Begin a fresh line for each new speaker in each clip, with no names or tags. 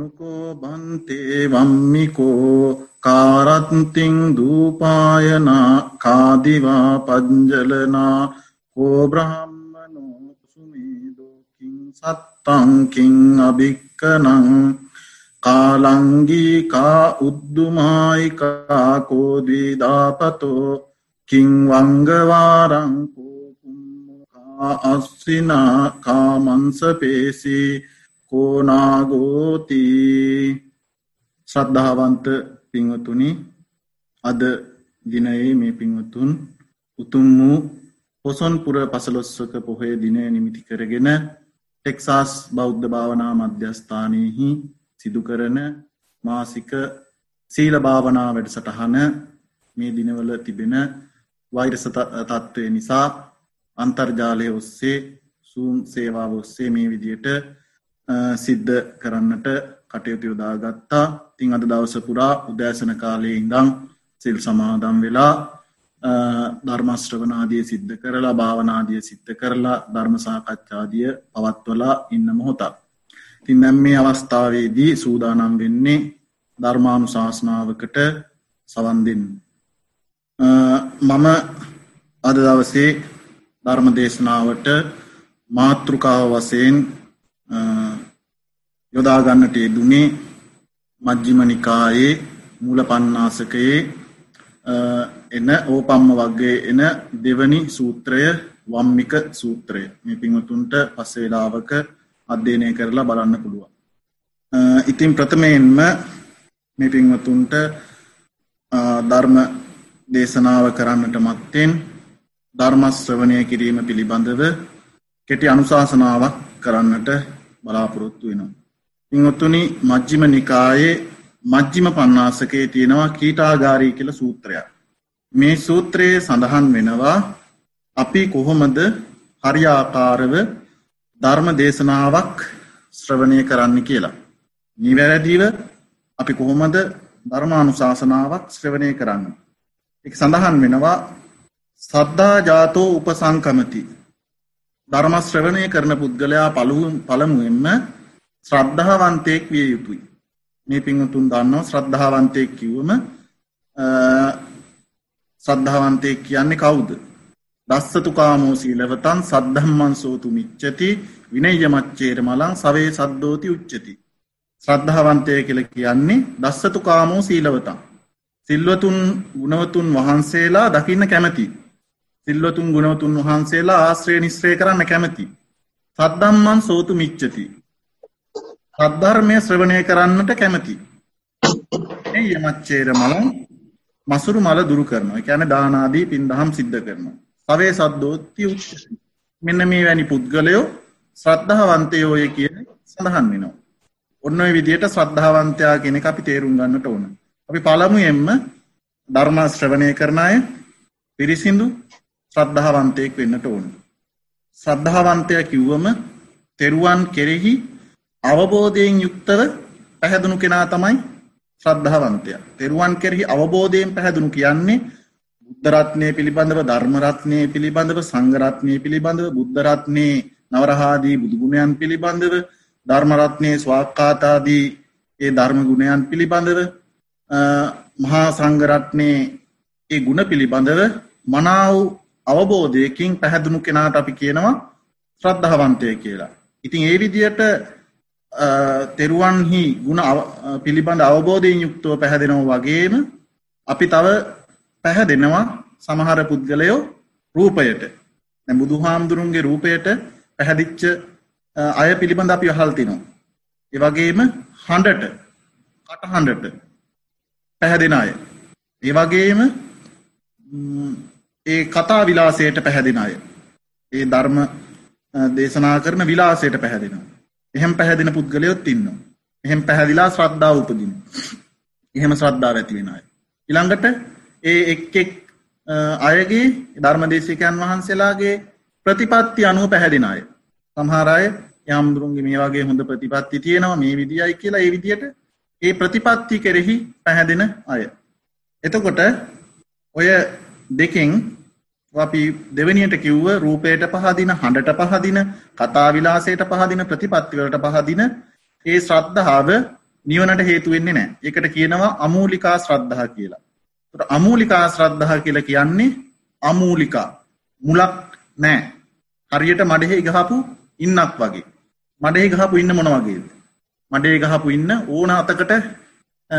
අනුකෝ බන්තේ වම්මිකෝ කාරත්තිං දූපායනා කාදිවා පංජලනා කෝ බ්‍රහ්මනෝ සුමේදෝකින් සත්තංකින් අභික්කනං කාලංගී කා උද්දුමායිකා කෝදීදාපතෝ කින් වංගවාරංකෝකුම්මකා අස්සිනා කාමන්ස පේසී කෝනාගෝති ශ්‍රද්ධාවන්ත පිංවතුනි අද දිනයේ මේ පිංවතුන් උතුම් වූ පොසොන්පුර පසලොස්වක පොහේ දිනය නිමිති කරගෙන ටෙක්සාස් බෞද්ධ භාවනා මධ්‍යස්ථානයෙහි සිදුකරන මාසික සීල භාවනා වැඩ සටහන මේ දිනවල තිබෙන වෛරස තත්ත්වය නිසා අන්තර්ජාලය ඔස්සේ සූම් සේවාව ඔස්සේ මේ විදියට සිද්ධ කරන්නට කටයුතු යොදාගත්තා තිං අද දවස පුරා උදෑසන කාලයේ ඉඳං සිල් සමාදම් වෙලා ධර්මශ්‍රවනාදිය සිද්ධ කරලා භාවනාදිය සිද්ධ කරලා ධර්මසාකච්ඡාදිය පවත්වලා ඉන්න මොහොතක්. තින් නැම් මේ අවස්ථාවේදී සූදානම් වෙන්නේ ධර්මානු ශාසනාවකට සවන්දින්. මම අද දවසේ ධර්ම දේශනාවට මාතෘකාව වසයෙන් යොදාගන්නට යෙදුනේ මජ්ජිම නිකායේ මූල පන්නාසකයේ එන ඕපම්ම වගේ එන දෙවනි සූත්‍රය වම්මික සූත්‍රය මේ පිංහතුන්ට පස්සේලාවක අධ්‍යයනය කරලා බලන්න පුළුවන්. ඉතින් ප්‍රථමයෙන්ම මේ පිංවතුන්ට ධර්ම දේශනාව කරන්නට මත්තෙන් ධර්මස්ශ්‍රවනය කිරීම පිළිබඳව කෙටි අනුශාසනාවක් කරන්නට බලාපොරොත්තු වෙනවා. පිංඔත්තුනි මජ්ජිම නිකායේ මජ්ජිම පන්නාසකේ තියෙනවා කීටාගාරී කියල සූත්‍රයක්. මේ සූත්‍රයේ සඳහන් වෙනවා අපි කොහොමද හරියාකාරව ධර්ම දේශනාවක් ශ්‍රවණය කරන්න කියලා. නිවැරදිව අපි කොහොමද ධර්මානුශාසනාවක් ශ්‍රවණය කරන්න. එක සඳහන් වෙනවා සද්ධා ජාතෝ උපසංකමති. ධර්මශ්‍රවණය කරන පුද්ගලයා පළමුුවෙන්ම ශ්‍රද්ධාවන්තයෙක් විය යුතුයි. මේ පිංහතුන් දන්නවා ශ්‍රද්ධාවන්තයෙක් කිව්වම සද්ධාවන්තයෙක් කියන්නේ කවුද. දස්සතු කාමෝ සීලවතන් සද්ධම්මන් සෝතු මිච්චති විනය මච්චේර මලං සවේ සද්දෝති උච්චති. ශ්‍රද්ධාවන්තය කියල කියන්නේ දස්සතු කාමෝ සීලවතන්. සිල්වතුන් ගුණවතුන් වහන්සේලා දකින්න කැමති. සිල්වතුන් ගුණවතුන් වහන්සේලා ආශ්‍රය නිස්ත්‍රය කරන්න කැමති. සද්දම්මන් සෝතු මිච්චති. සද්ධර්මය ශ්‍රවණය කරන්නට කැමති. යමච්චේර මලන් මසුරු මල දුරු කරනවා කැන දානාදී පින්දහම් සිද්ධ කරනවා. සවේ සද්දෝත්ති උච්ච මෙන්න මේ වැනි පුද්ගලයෝ ශ්‍රද්ධාවන්තයෝය කියන සඳහන් වෙනවා. ඔන්න විදියට ශ්‍රද්ධාවන්තයා කෙනෙ අපි තේරුම් ගන්නට ඕන. අපි පළමුයෙන්ම ධර්ම ශ්‍රවණය කරනය පිරිසිදු ශ්‍රද්ධාවන්තයෙක් වෙන්නට ඕන. ශ්‍රද්ධාවන්තය කිව්වම තෙරුවන් කෙරෙහි අවබෝධයෙන් යුක්තව පැහැදුණු කෙනා තමයි ශ්‍රද්ධාවන්තය. තෙරුවන් කෙරෙහි අවබෝධයෙන් පැහැදුණු කියන්නේ බුද්ධරත්නය පිළිබඳව ධර්මරත්නය පිළිබඳව සංගරත්නය පිළිබඳව බුද්ධරත්නයේ නවරහාදී බුදුගුණයන් පිළිබඳව ධර්මරත්නය ස්වාක්කාතාදී ඒ ධර්මගුණයන් පිළිබඳව මහා සංගරත්නයේ ඒ ගුණ පිළිබඳව මනාව අවබෝධයකින් පැහැදුණු කෙනාට අපි කියනවා ශ්‍රද්ධාවන්තය කියලා. ඉතින් ඒ විදියට තෙරුවන්හි ගුණ පිළිබඳ අවබෝධයෙන් යුක්තව පැහැදෙනවා වගේම අපි තව පැහැදෙනවා සමහර පුද්ගලයෝ රූපයට බුදු හාමුදුරුන්ගේ රූපයට පැහැදිච්ච අය පිළිබඳ අපි අහල්තිනවා. ඒවගේම හඬට කටහඬට පැහැදෙන අය. ඒවගේම ඒ කතා විලාසයට පැහැදින අය. ඒ ධර්ම දේශනා කරන විලාසයට පැහැදිෙනවා. එහෙම පැහැදින පුද්ගලයොත් ඉන්න. එහෙම පැහැදිලා ශ්‍රද්ධාව උපදින. එහෙම ශ්‍රද්ධාව ඇතිවෙන අය. ඉළඟට ඒ එක්ෙක් අයගේ ධර්මදේශකයන් වහන්සේලාගේ ප්‍රතිපත්ති අනුව පැහැදින අය. සමහරය යම්දුරුන්ගේ මේ වගේ හොඳ ප්‍රතිපත්ති තියෙනවා මේ විදියි කියලා ඒ විදියට ඒ ප්‍රතිපත්ති කෙරෙහි පැහැදෙන අය. එතකොට ඔය දෙකෙන් අපි දෙවනියට කිව්ව රූපයට පහදින හඬට පහදින කතා විලාසයට පහදින ප්‍රතිපත්තිවලට පහදින ඒ ශ්‍රද්ධාව නිවනට හේතු වෙන්නේ නැහැ. ඒකට කියනවා අමූලිකා ශ්‍රද්ධා කියලා. ඒතර අමූලිකා ශ්‍රද්ධා කියලා කියන්නේ අමූලිකා මුලක් නැහැ. හරියට මඩේ ගහපු ඉන්නක් වගේ. මඩේ ගහපු ඉන්න මොන වගේද? මඩේ ගහපු ඉන්න ඕන අතකට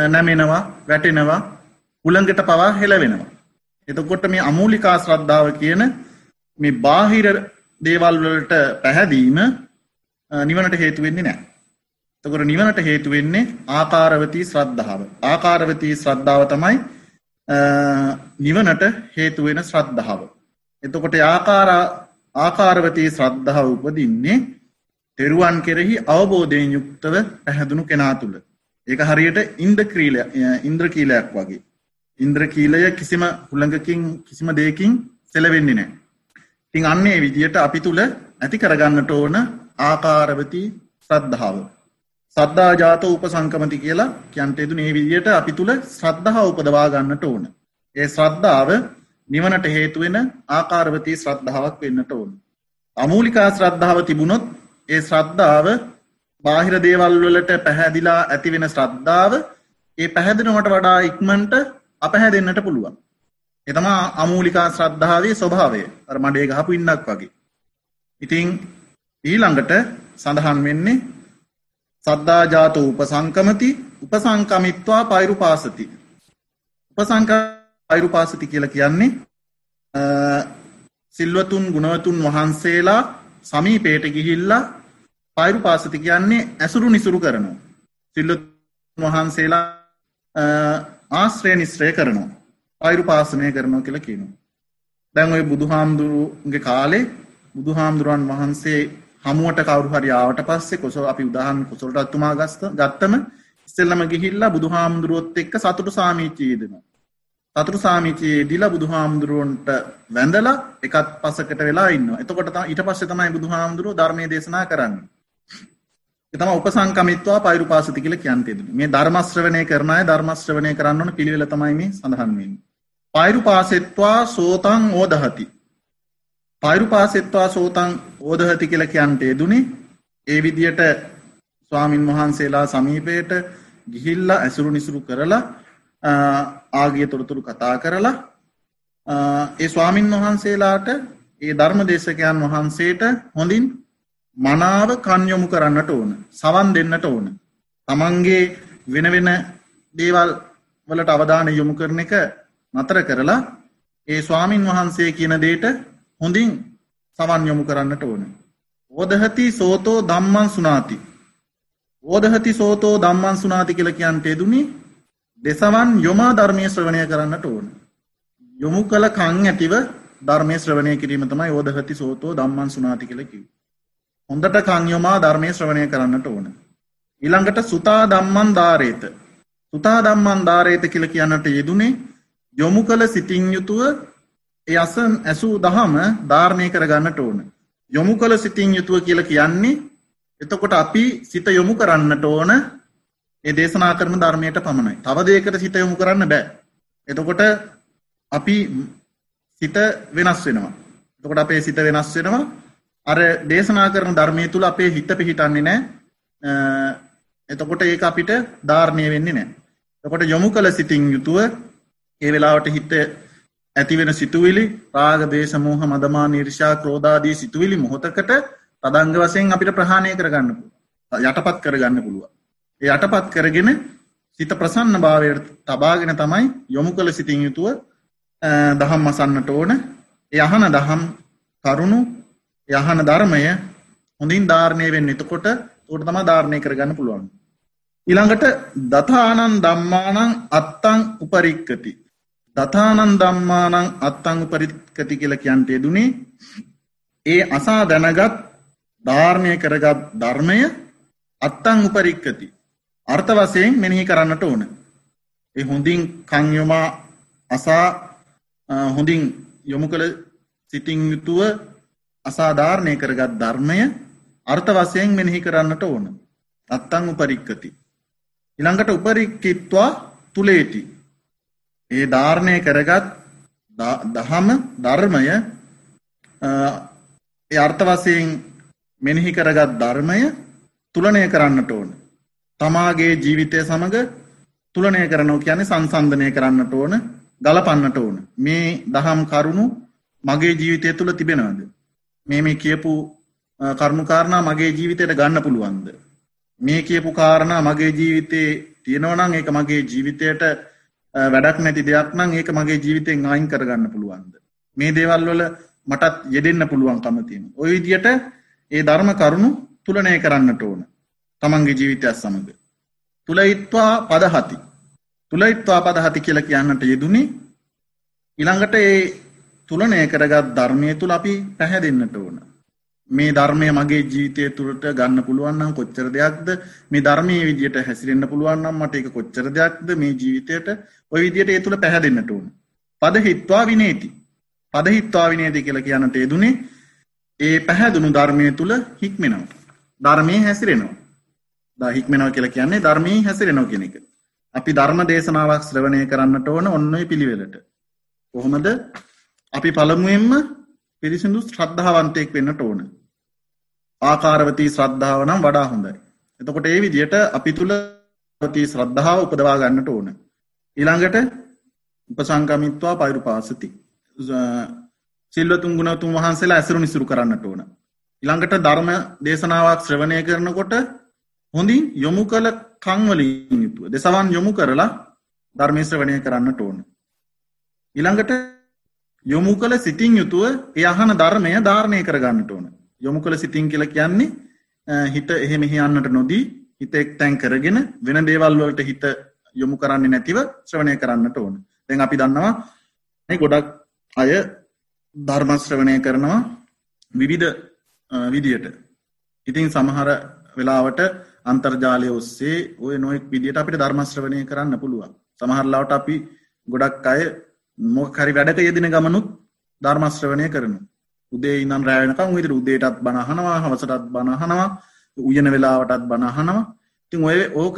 නැමෙනවා, වැටෙනවා, උලඟට පවා හෙලවෙනවා. එතකොට මේ අමූලිකා ශ්‍රද්ධාව කියන මේ බාහිර දේවල් වලට පැහැදීම නිවනට හේතු වෙන්නේ නැහැ. එතකොට නිවනට හේතු වෙන්නේ ආකාරවතී ශ්‍රද්ධාව. ආකාරවතී ශ්‍රද්ධාව තමයි නිවනට හේතු වෙන ශ්‍රද්ධාව. එතකොට ආකාර ආකාරවතී ශ්‍රද්ධාව උපදින්නේ තෙරුවන් කෙරෙහි අවබෝධයෙන් යුක්තව පැහැදුණු කෙනා තුළ. ඒක හරියට ඉන්ද්‍රක්‍රීල ඉන්ද්‍රකීලයක් වගේ. ඉන්ද්‍රකීලය කිසිම හුළඟකින් කිසිම දෙයකින් සෙලවෙන්නේ නැහැ. ඉතින් අන්නේ විදියට අපි තුල ඇති කරගන්නට ඕන ආකාරවති ශ්‍රද්ධාව. සද්ධා ජාත උපසංකමති කියලා කියන්ට යෙදුනේ මේ විදියට අපි තුල ශ්‍රද්ධාව උපදවා ගන්නට ඕන. ඒ ශ්‍රද්ධාව නිවනට හේතු වෙන ආකාරවතී ශ්‍රද්ධාවක් වෙන්නට ඕන. අමූලිකා ශ්‍රද්ධාව තිබුණොත් ඒ ශ්‍රද්ධාව බාහිර දේවල් වලට පැහැදිලා ඇති වෙන ශ්‍රද්ධාව ඒ පැහැදෙනවට වඩා ඉක්මනට අපහැදෙන්නට පුළුවන්. ඒ තමා අමූලිකා ශ්‍රද්ධාවේ ස්වභාවය. අර මඩේ ගහපු ඉන්නක් වගේ. ඉතින් ඊළඟට සඳහන් වෙන්නේ සද්දා ජාතෝ උපසංකමති උපසංකමිත්වා පෛරුපාසති. උපසංක පෛරුපාසති කියලා කියන්නේ සිල්වතුන් ගුණවතුන් වහන්සේලා සමීපයට ගිහිල්ලා පෛරුපාසති කියන්නේ ඇසුරු නිසුරු කරනවා. සිල්වතුන් වහන්සේලා ආශ්‍රය නිශ්‍රය කරනවා. පෛරුපාසනය කරනවා කියලා කියනවා. දැන් ඔය බුදුහාමුදුරුවන්ගේ කාලේ බුදුහාමුදුරුවන් වහන්සේ හමුවට කවුරු හරි ආවට පස්සේ කොසල් අපි උදාහරණ කොසල් රත්තුමා ගස්ත ගත්තම ඉස්සෙල්ලම ගිහිල්ලා බුදුහාමුදුරුවොත් එක්ක සතුටු සාමීචිය දෙනවා. සතුටු සාමීචියේ දීලා බුදුහාමුදුරුවන්ට වැඳලා එකත් පසකට වෙලා ඉන්නවා. එතකොට ඊට පස්සේ තමයි බුදුහාමුදුරුවෝ ධර්මයේ දේශනා කරන්නේ. ඒ තමයි උපසංකමිත්වා පෛරුපාසති කියලා කියන්තේ. මේ ධර්ම ශ්‍රවණය කරන අය ධර්ම ශ්‍රවණය කරන්න ඕන පිළිවෙල තමයි මේ සඳහන් වෙන්නේ. පෛරුපාසෙත්වා සෝතං ඕදහති. පෛරුපාසෙත්වා සෝතං ඕදහති කියලා කියන්ට යෙදුනේ ඒ විදියට ස්වාමින් වහන්සේලා සමීපයට ගිහිල්ලා ඇසුරු නිසුරු කරලා ආගිය තොරතුරු කතා කරලා ඒ ස්වාමින් වහන්සේලාට ඒ ධර්ම දේශකයන් වහන්සේට හොඳින් මනාව කන්යොමු කරන්නට ඕන. සවන් දෙන්නට ඕන. තමන්ගේ වෙන වෙන දේවල් වලට අවධාන යොමු කරන එක නතර කරලා ඒ ස්වාමින් වහන්සේ කියන දේට හොඳින් සවන් යොමු කරන්නට ඕන. ඕදහති සෝතෝ දම්මන් සුනාති. ඕදහති සෝතෝ දම්මන් සුනාති කියල කියන්ට යෙදුනි දෙසවන් යොමා ධර්මය ශ්‍රවණය කරන්නට ඕන. යොමු කළ කං ඇතිව ධර්මය ශ්‍රවණය කිරීම තමයි ඕදහති සෝතෝ දම්මන් සුනාති කලකිව හොඳට කංයොමා ධර්මය ශ්‍රවණය කරන්නට ඕන ඊළඟට සුතා දම්මන් ධාරේත සුතා දම්මන් ධාරේත කියල කියන්නට යෙදුනේ යොමු කළ සිතින් යුතුව ඒ අසන් ඇසූ දහම ධාරණය කරගන්නට ඕන. යොමු කළ සිතින් යුතුව කියල කියන්නේ එතකොට අපි සිත යොමු කරන්නට ඕන ඒ දේශනා කරන ධර්මයට පමණයි. තව දෙයකට සිත යොමු කරන්න බෑ. එතකොට අපි සිත වෙනස් වෙනවා. එතකොට අපේ සිත වෙනස් වෙනවා. අර දේශනා කරන ධර්මය තුළ අපේ හිත පිහිටන්නේ නෑ. එතකොට ඒක අපිට ධාරණය වෙන්නේ නෑ. එතකොට යොමු කළ සිතින් යුතුව ඒ වෙලාවට හිත ඇතිවෙන සිතුවිලි රාග දේශ මෝහ මදමා නිර්ෂා ක්‍රෝධාදී සිතුවිලි මොහොතකට තදංග වසයෙන් අපිට ප්‍රහාණය කරගන්න යටපත් කරගන්න පුළුව. ඒ යටපත් කරගෙන සිත ප්‍රසන්න භාවයට තබාගෙන තමයි යොමු කළ සිතින් යුතුව දහම් මසන්නට ඕන යහන දහම් කරුණු යහන ධර්මය හොඳින් ධාරණය වෙන්න එතකොට තෝට තම ධාරණය කරගන්න පුළුවන්. ඉළඟට දතානන් දම්මානං අත්තං උපරික්කති. දතානන් දම්මානං අත්තං උපරික්කති කියල කියන්ට යෙදුනේ ඒ අසා දැනගත් ධාරණය කරගත් ධර්මය අත්තං උපරික්කති. අර්ථ වසයෙන් මෙනෙහි කරන්නට ඕන. ඒ හොඳින් කංයොමා අසා හොඳින් යොමු කළ සිතිං යුතුව අසාධාරණය කරගත් ධර්මය අර්ථ වසයෙන් මෙනෙහි කරන්නට ඕන අත්තං උපරික්කති ඉළඟට උපරික්කිත්වා තුළේති ඒ ධාරණය කරගත් දහම ධර්මය අර්ථ වසයෙන් මෙනෙහි කරගත් ධර්මය තුළනය කරන්නට ඕන. තමාගේ ජීවිතය සමඟ තුලනය කරනවා කියන්නේ සංසන්ධනය කරන්නට ඕන ගලපන්නට ඕන. මේ දහම් කරුණු මගේ ජීවිතය තුළ තිබෙනවද. මේ මේ කියපු කරුණුකාරණා මගේ ජීවිතයට ගන්න පුළුවන්ද. මේ කියපු කාරණා මගේ ජීවිතේ තියෙනවනම් ඒක මගේ ජීවිතයට වැඩක් නැති දෙයක් නම් ඒක මගේ ජීවිතෙන් අයින් කරගන්න පුළුවන්ද. මේ දේවල් වල මටත් යෙදෙන්න පුළුවන්කම තියෙන. ওই විදියට ඒ ධර්ම කරුණු තුලනය කරන්නට ඕන. තමන්ගේ ජීවිතයත් සමඟ. තුලයිත්වා පදහති. තුලයිත්වා පදහති කියලා කියන්නට යෙදුනේ ඊළඟට ඒ තුලනය කරගත් ධර්මය තුල අපි පැහැදෙන්නට ඕන. මේ ධර්මය මගේ ජීවිතය තුළට ගන්න පුළුවන්නම් කොච්චර දෙයක්ද මේ ධර්මය විදියට හැසිරෙන්න්න පුළුවන්නම් මට එක කොච්චර දෙයක්ද මේ ජීවිතයට ඔය විදියට ඒ තුළ පැහැදෙන්න්නට ඕන. පද හිත්වා විනේති. පද හිත්වා විනේති කියල කියන්නට යෙදුනේ ඒ පැහැදුණු ධර්මය තුළ හික්මෙනවා. ධර්මය හැසිරෙනවා. ද හික්මෙනව කියලා කියන්නේ ධර්මී හැසිරෙනව කෙනෙ එක. අපි ධර්ම දේශනාවක් ශ්‍රවණය කරන්නට ඕන ඔන්නයි පිළිවෙලට. කොහොමද අපි පළමුුවෙන්ම පිරිසිදු ශ්‍රද්ධාවන්තයෙක් වෙන්නට ඕන. ආකාරවතී ශ්‍රද්ධාව නම් වඩා හොඳයි. එතකොට ඒ විදියට අපි තුළ ති ශ්‍රද්ධාව උපදවා ගන්නට ඕන. ඊළඟට උපසංකමිත්වා පයිරු පාසති. සිල්වතුන් ගුණතුන් වහන්සේලා ඇසරු නිසුරු කරන්නට ඕන. ඉළඟට ධර්ම දේශනාවක් ශ්‍රවණය කරනකොට හොඳින් යොමු කළ කංවලින් යුතුව දෙසවන් යොමු කරලා ධර්මය ශ්‍රවණය කරන්නට ඕන. ඉළඟට යොමු කළ සිතින් යුතුව ඒ අහන ධර්මය ධාරණය කරගන්නට ඕන. යොමු කළ සිතින් කියල කියන්නේ හිත එහෙම හියන්නට නොදී හිත එක් තැන් කරගෙන වෙන දේවල්වලට හිත යොමු කරන්නේ නැතිව ශ්‍රවණය කරන්නට ඕන. දැන් අපි දන්නවා ගොඩක් අය ධර්මශ්‍රවණය කරනවා විවිධ විදියට. ඉතින් සමහර වෙලාවට අන්තර්ජාලය ඔස්සේ ඔය නොෙක් විදිට අපිට ධර්මශ්‍රවණය කරන්න පුළුවන්. සමහරලාවට අපි ගොඩක් අය මොකරි වැඩක යෙදින ගමනුත් ධර්මශ්‍රවණය කරන. උදේ ඉන්න රෑනකම් විදිර උදේටත් බනහනවා හවසටත් බනහනවා උයන වෙලාවටත් බනහනවා තින් ඔය ඕක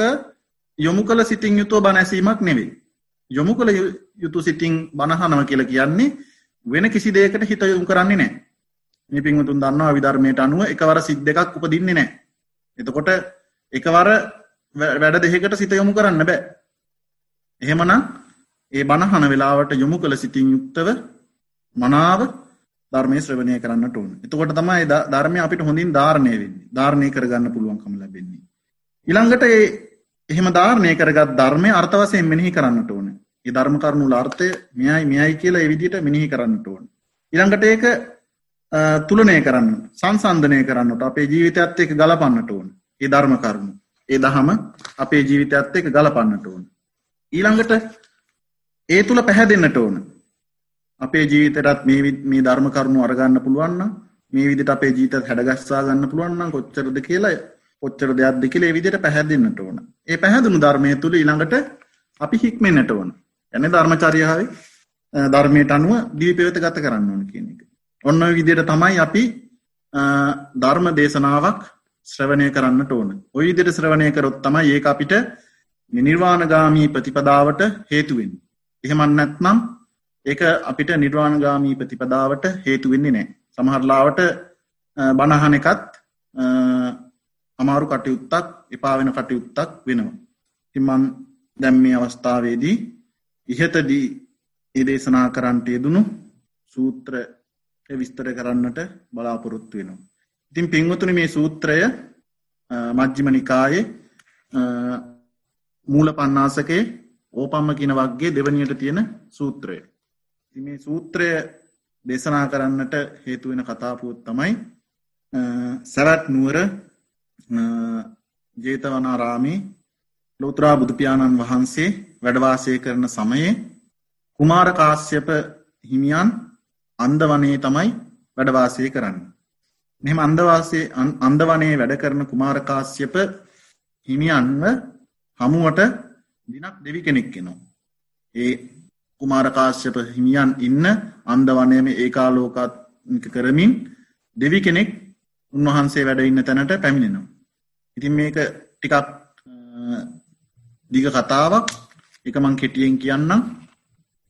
යොමු කළ සිතින් යුතුව බනැසීමක් නෙවෙයි. යොමු කළ යුතු සිතින් බනහනව කියල කියන්නේ වෙන කිසි දේකට හිත යොමු කරන්නේ නෑ. මේ පින්වතුන් දන්නවා විධර්මයට අනුව එකවර සිද් දෙකක් උපදින්නේ නෑ. එතකොට එකවර වැඩ දෙහෙකට සිත යොමු කරන්න බෑ. එහෙමනම් ඒ බණහන වෙලාවට යොමු කළ සිතින් යුක්තව මනාව ධර්මය ශ්‍රවණය කරන්නට ඕන. එතකොට තමයි ධර්මය අපිට හොඳින් ධාරණය වෙන්නේ. ධාරණය කරගන්න පුළුවන්කම ලැබෙන්නේ. ඊළඟට ඒ එහෙම ධාරණය කරගත් ධර්මය අර්ථ වශයෙන් මෙනෙහි කරන්නට ඕන. ඒ ධර්ම කරුණු වල අර්ථය මෙයයි මෙයයි කියලා ඒ විදිහට මෙනෙහි කරන්නට ඕන. ඊළඟට ඒක තුලනය කරන්න සංසන්ධනය කරන්නට අපේ ජීවිතයත් එක්ක ගලපන්නට ඕන. ඒ ධර්ම කරුණු. ඒ දහම අපේ ජීවිතයත් එක්ක ගලපන්නට ඕන. ඊළඟට ඒ තුළ පැහැදෙන්න්නට ඕන. අපේ ජීවිතටත් මේ මේ ධර්ම කරුණු අරගන්න පුළුවන්න මේ විදිට අපේ ජීත හැඩගස්සා ගන්න පුළුවන්න කොච්චරද කියලා කොච්චර දෙයක් දෙකලේ විදිට පැහැදින්නට ඕන. ඒ පැහැදුණු ධර්මය තුළ ඊළඟට අපි හික්මෙන්න්නට ඕන. ඇන ධර්මචාරයාවේ ධර්මයට අනුව දීපවත ගත කරන්න ඕන කියන එක. ඔන්න විදියට තමයි අපි ධර්ම දේශනාවක් ශ්‍රවණය කරන්නට ඕන. ඔය විදියට ශ්‍රවණය කරොත් තමයි ඒක අපිට නිර්වාණගාමී ප්‍රතිපදාවට හේතුවෙන්. එහෙමත් නැත්නම් ඒක අපිට නිර්වාණගාමී ප්‍රතිපදාවට හේතු වෙන්නේ නැහැ. සමහරලාවට බණහන එකත් අමාරු කටයුත්තක් එපා වෙන කටයුත්තක් වෙනවා. ඉතින් දැන් මේ අවස්ථාවේදී ඉහතදී ඒ දේශනා කරන්නට යෙදුණු සූත්‍ර විස්තර කරන්නට බලාපොරොත්තු වෙනවා. ඉතින් පින්වතුනි මේ සූත්‍රය මජ්ක්‍ධිම නිකායේ මූල පණ්ණාසකේ ඕපම්ම කියන වක්ගේ දෙවනියට තියෙන සූත්‍රය. මේ සූත්‍රය දේශනා කරන්නට හේතුවෙන කතාපුුවත් තමයි සැවැත් නුවර ජේතවනාරාමී ලෝත්‍රා බුදුපාණන් වහන්සේ වැඩවාසය කරන සමයේ කුමාරකාශ්‍යප හිමියන් අන්දවනේ තමයි වැඩවාසය කරන්න. මෙම අන්දවාසේ අන්දවනේ වැඩ කරන කුමාරකාශ්‍යප හිමියන්ව හමුවට දිනක් දෙවි කෙනෙක් කෙනවා. ඒ කුමාරකාශ්‍යප හිමියන් ඉන්න අන්දවනයම ඒකාලෝකත් කරමින් දෙවි කෙනෙක් උන්වහන්සේ වැඩ ඉන්න තැනට පැමිණෙනවා. ඉතින් මේක ටිකක් දිග කතාවක් එක මං කෙටියෙන් කියන්නම්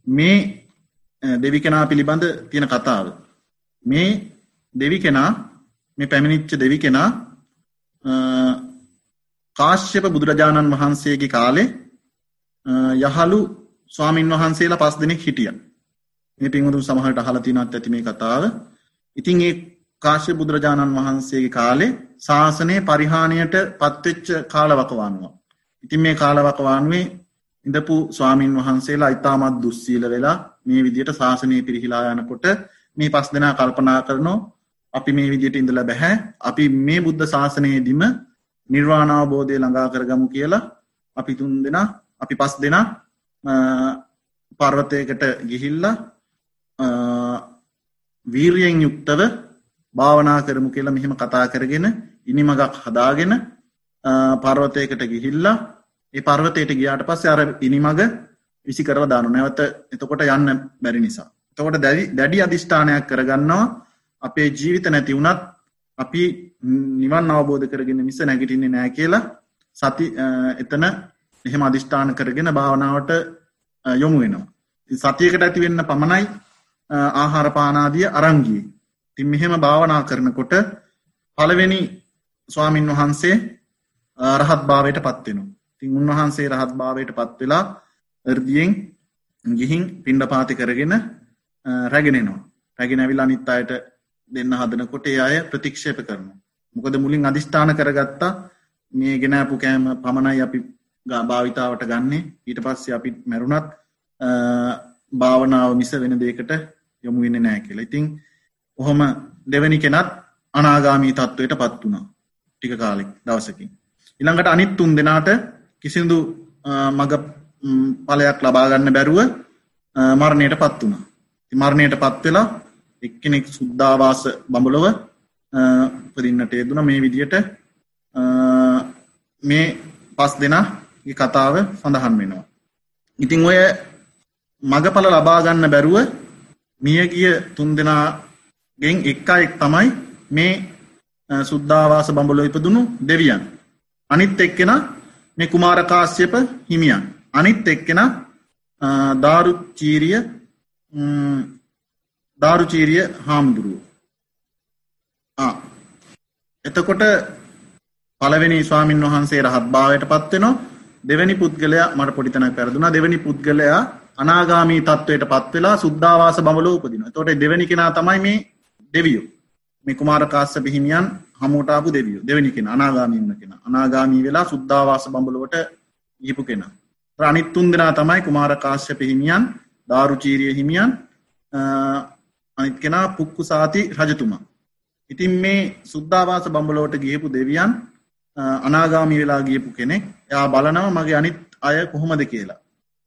මේ දෙවි කෙනා පිළිබඳ තියෙන කතාව. මේ දෙවි කෙනා මේ පැමිණිච්ච දෙවි කෙනා කාශ්‍යප බුදුරජාණන් වහන්සේගේ කාලේ යහළු ස්වාමින් වහන්සේලා පස් දෙනෙක් හිටිය මේ පින්වතුන් සමහරට අහලා තියෙනත් ඇති මේ කතාව. ඉතින් ඒ කාශ්‍යප බුදුරජාණන් වහන්සේගේ කාලේ ශාසනය පරිහානියට පත්වෙච්ච කාලවකවානුව. ඉතින් මේ කාලවකවානුවේ ඉඳපු ස්වාමීන් වහන්සේලා ඉතාමත් දුස්සීල වෙලා මේ විදියට ශාසනය පිරිහිලා යනකොට මේ පස් දෙනා කල්පනා කරනෝ අපි මේ විදියට ඉඳල බැහැ අපි මේ බුද්ධ ශාසනයේදිම නිර්වාණාවබෝධය ළඟා කරගමු කියලා අපි තුන් දෙනා අපි පස් දෙනා පර්වතයකට ගිහිල්ල වීරියෙන් යුක්තව භාවනා කරමු කියලා මෙහෙම කතා කරගෙන ඉනිමගක් හදාගෙන පර්වතයකට ගිහිල්ලා ඒ පර්වතයට ගියාට පස්සේ අර ඉනිමග විසි කරව දානු නැවත එතකොට යන්න බැරි නිසා. එතකොට දැඩි දැඩි අධිෂ්ඨානයක් කරගන්නවා අපේ ජීවිත නැති වුණත් අපි නිවන් අවබෝධ කරගෙන මිස නැගිටින්නේ නෑ කියලා සති එතන එහෙම අධිෂ්ඨාන කරගෙන භාවනාවට යොමු වෙනවා. සතියකට ඇති වෙන්න පමණයි ආහාර පානාදිය අරංගී. තින් මෙහෙම භාවනා කරනකොට පළවෙනි ස්වාමින් වහන්සේ රහත් භාවයට පත්වෙනවා. තින් උන්වහන්සේ රහත් භාවයට පත්වෙලා එර්දියෙන් ගිහින් පිණ්ඩ පාති කරගෙන රැගෙනෙනවා. රැගෙන ඇවිල් අනිත් අයට දෙන්න හදනකොට ඒ අය ප්‍රතික්ෂේප කරනවා. මොකද මුලින් අධිෂ්ඨාන කරගත්තා මේ ගෙනපු කෑම පමණයි අපි භාවිතාවට ගන්නේ ඊට පස්සේ අපි මැරුණත් භාවනාව මිස වෙන දේකට යොමු වෙන්න නෑ කියලා. ඉතින් ඔහොම දෙවැනි කෙනත් අනාගාමී තත්ත්වයට පත් වුණා. ටික කාලෙක් දවසකින්. ඊළඟට අනිත් තුන් දෙනාට කිසිදු මග ඵලයක් ලබා ගන්න බැරුව මරණයට පත් වුණා. මරණයට පත් වෙලා එක්කෙනෙක් සුද්ධාවාස බඹලොව උපදින්නට යෙදුන මේ විදියට මේ පස් දෙනාගේ කතාව සඳහන් වෙනවා. ඉතිං ඔය මගඵල ලබාගන්න බැරුව මියගිය තුන් දෙනාගෙන් එක්කා එක් තමයි මේ සුද්ධාවාස බඹලො ඉපදුණු දෙවියන්. අනිත් එක්කෙන මේ කුමාරකාශ්‍යප හිමියන්. අනිත් එක්කෙන ධාරුචීරිය ධාරුචීරිය හාමුදුරුව. එතකොට පළවෙනි ස්වාමීන් වහන්සේ රහත් භාවයට පත්වෙනවා දෙවැනි පුද්ගලයා මට පොඩිතන පැරදුනා දෙවැනි පුද්ගලයා අනාගාමී තත්ත්වයට පත්වෙලා සුද්ධවාස බමලෝ උපදින තොට දෙවැනි කෙනා තමයි මේ දෙවියෝ. මේ කුමාරකාස්ස පිහිමියන් හමුටාපු දෙවියෝ. දෙවැනි කෙන අනාගාමීන්න කෙන. අනාගාමී වෙලා සුද්ධවාස බඹලුවට ගිපු කෙන. රනිත්තුන් දෙනා තමයි කුමාරකාශ්‍ය පිහිමියන් ධාරුචීරිය හිමියන් අනිත් කෙනා පුක්කු සාති රජතුමා. ඉතින් මේ සුද්ධවාස බඹලෝට ගියපු දෙවියන් අනාගාමි වෙලා ගියපු කෙනෙක් එයා බලනව මගේ අනිත් අය කොහොමද කියලා.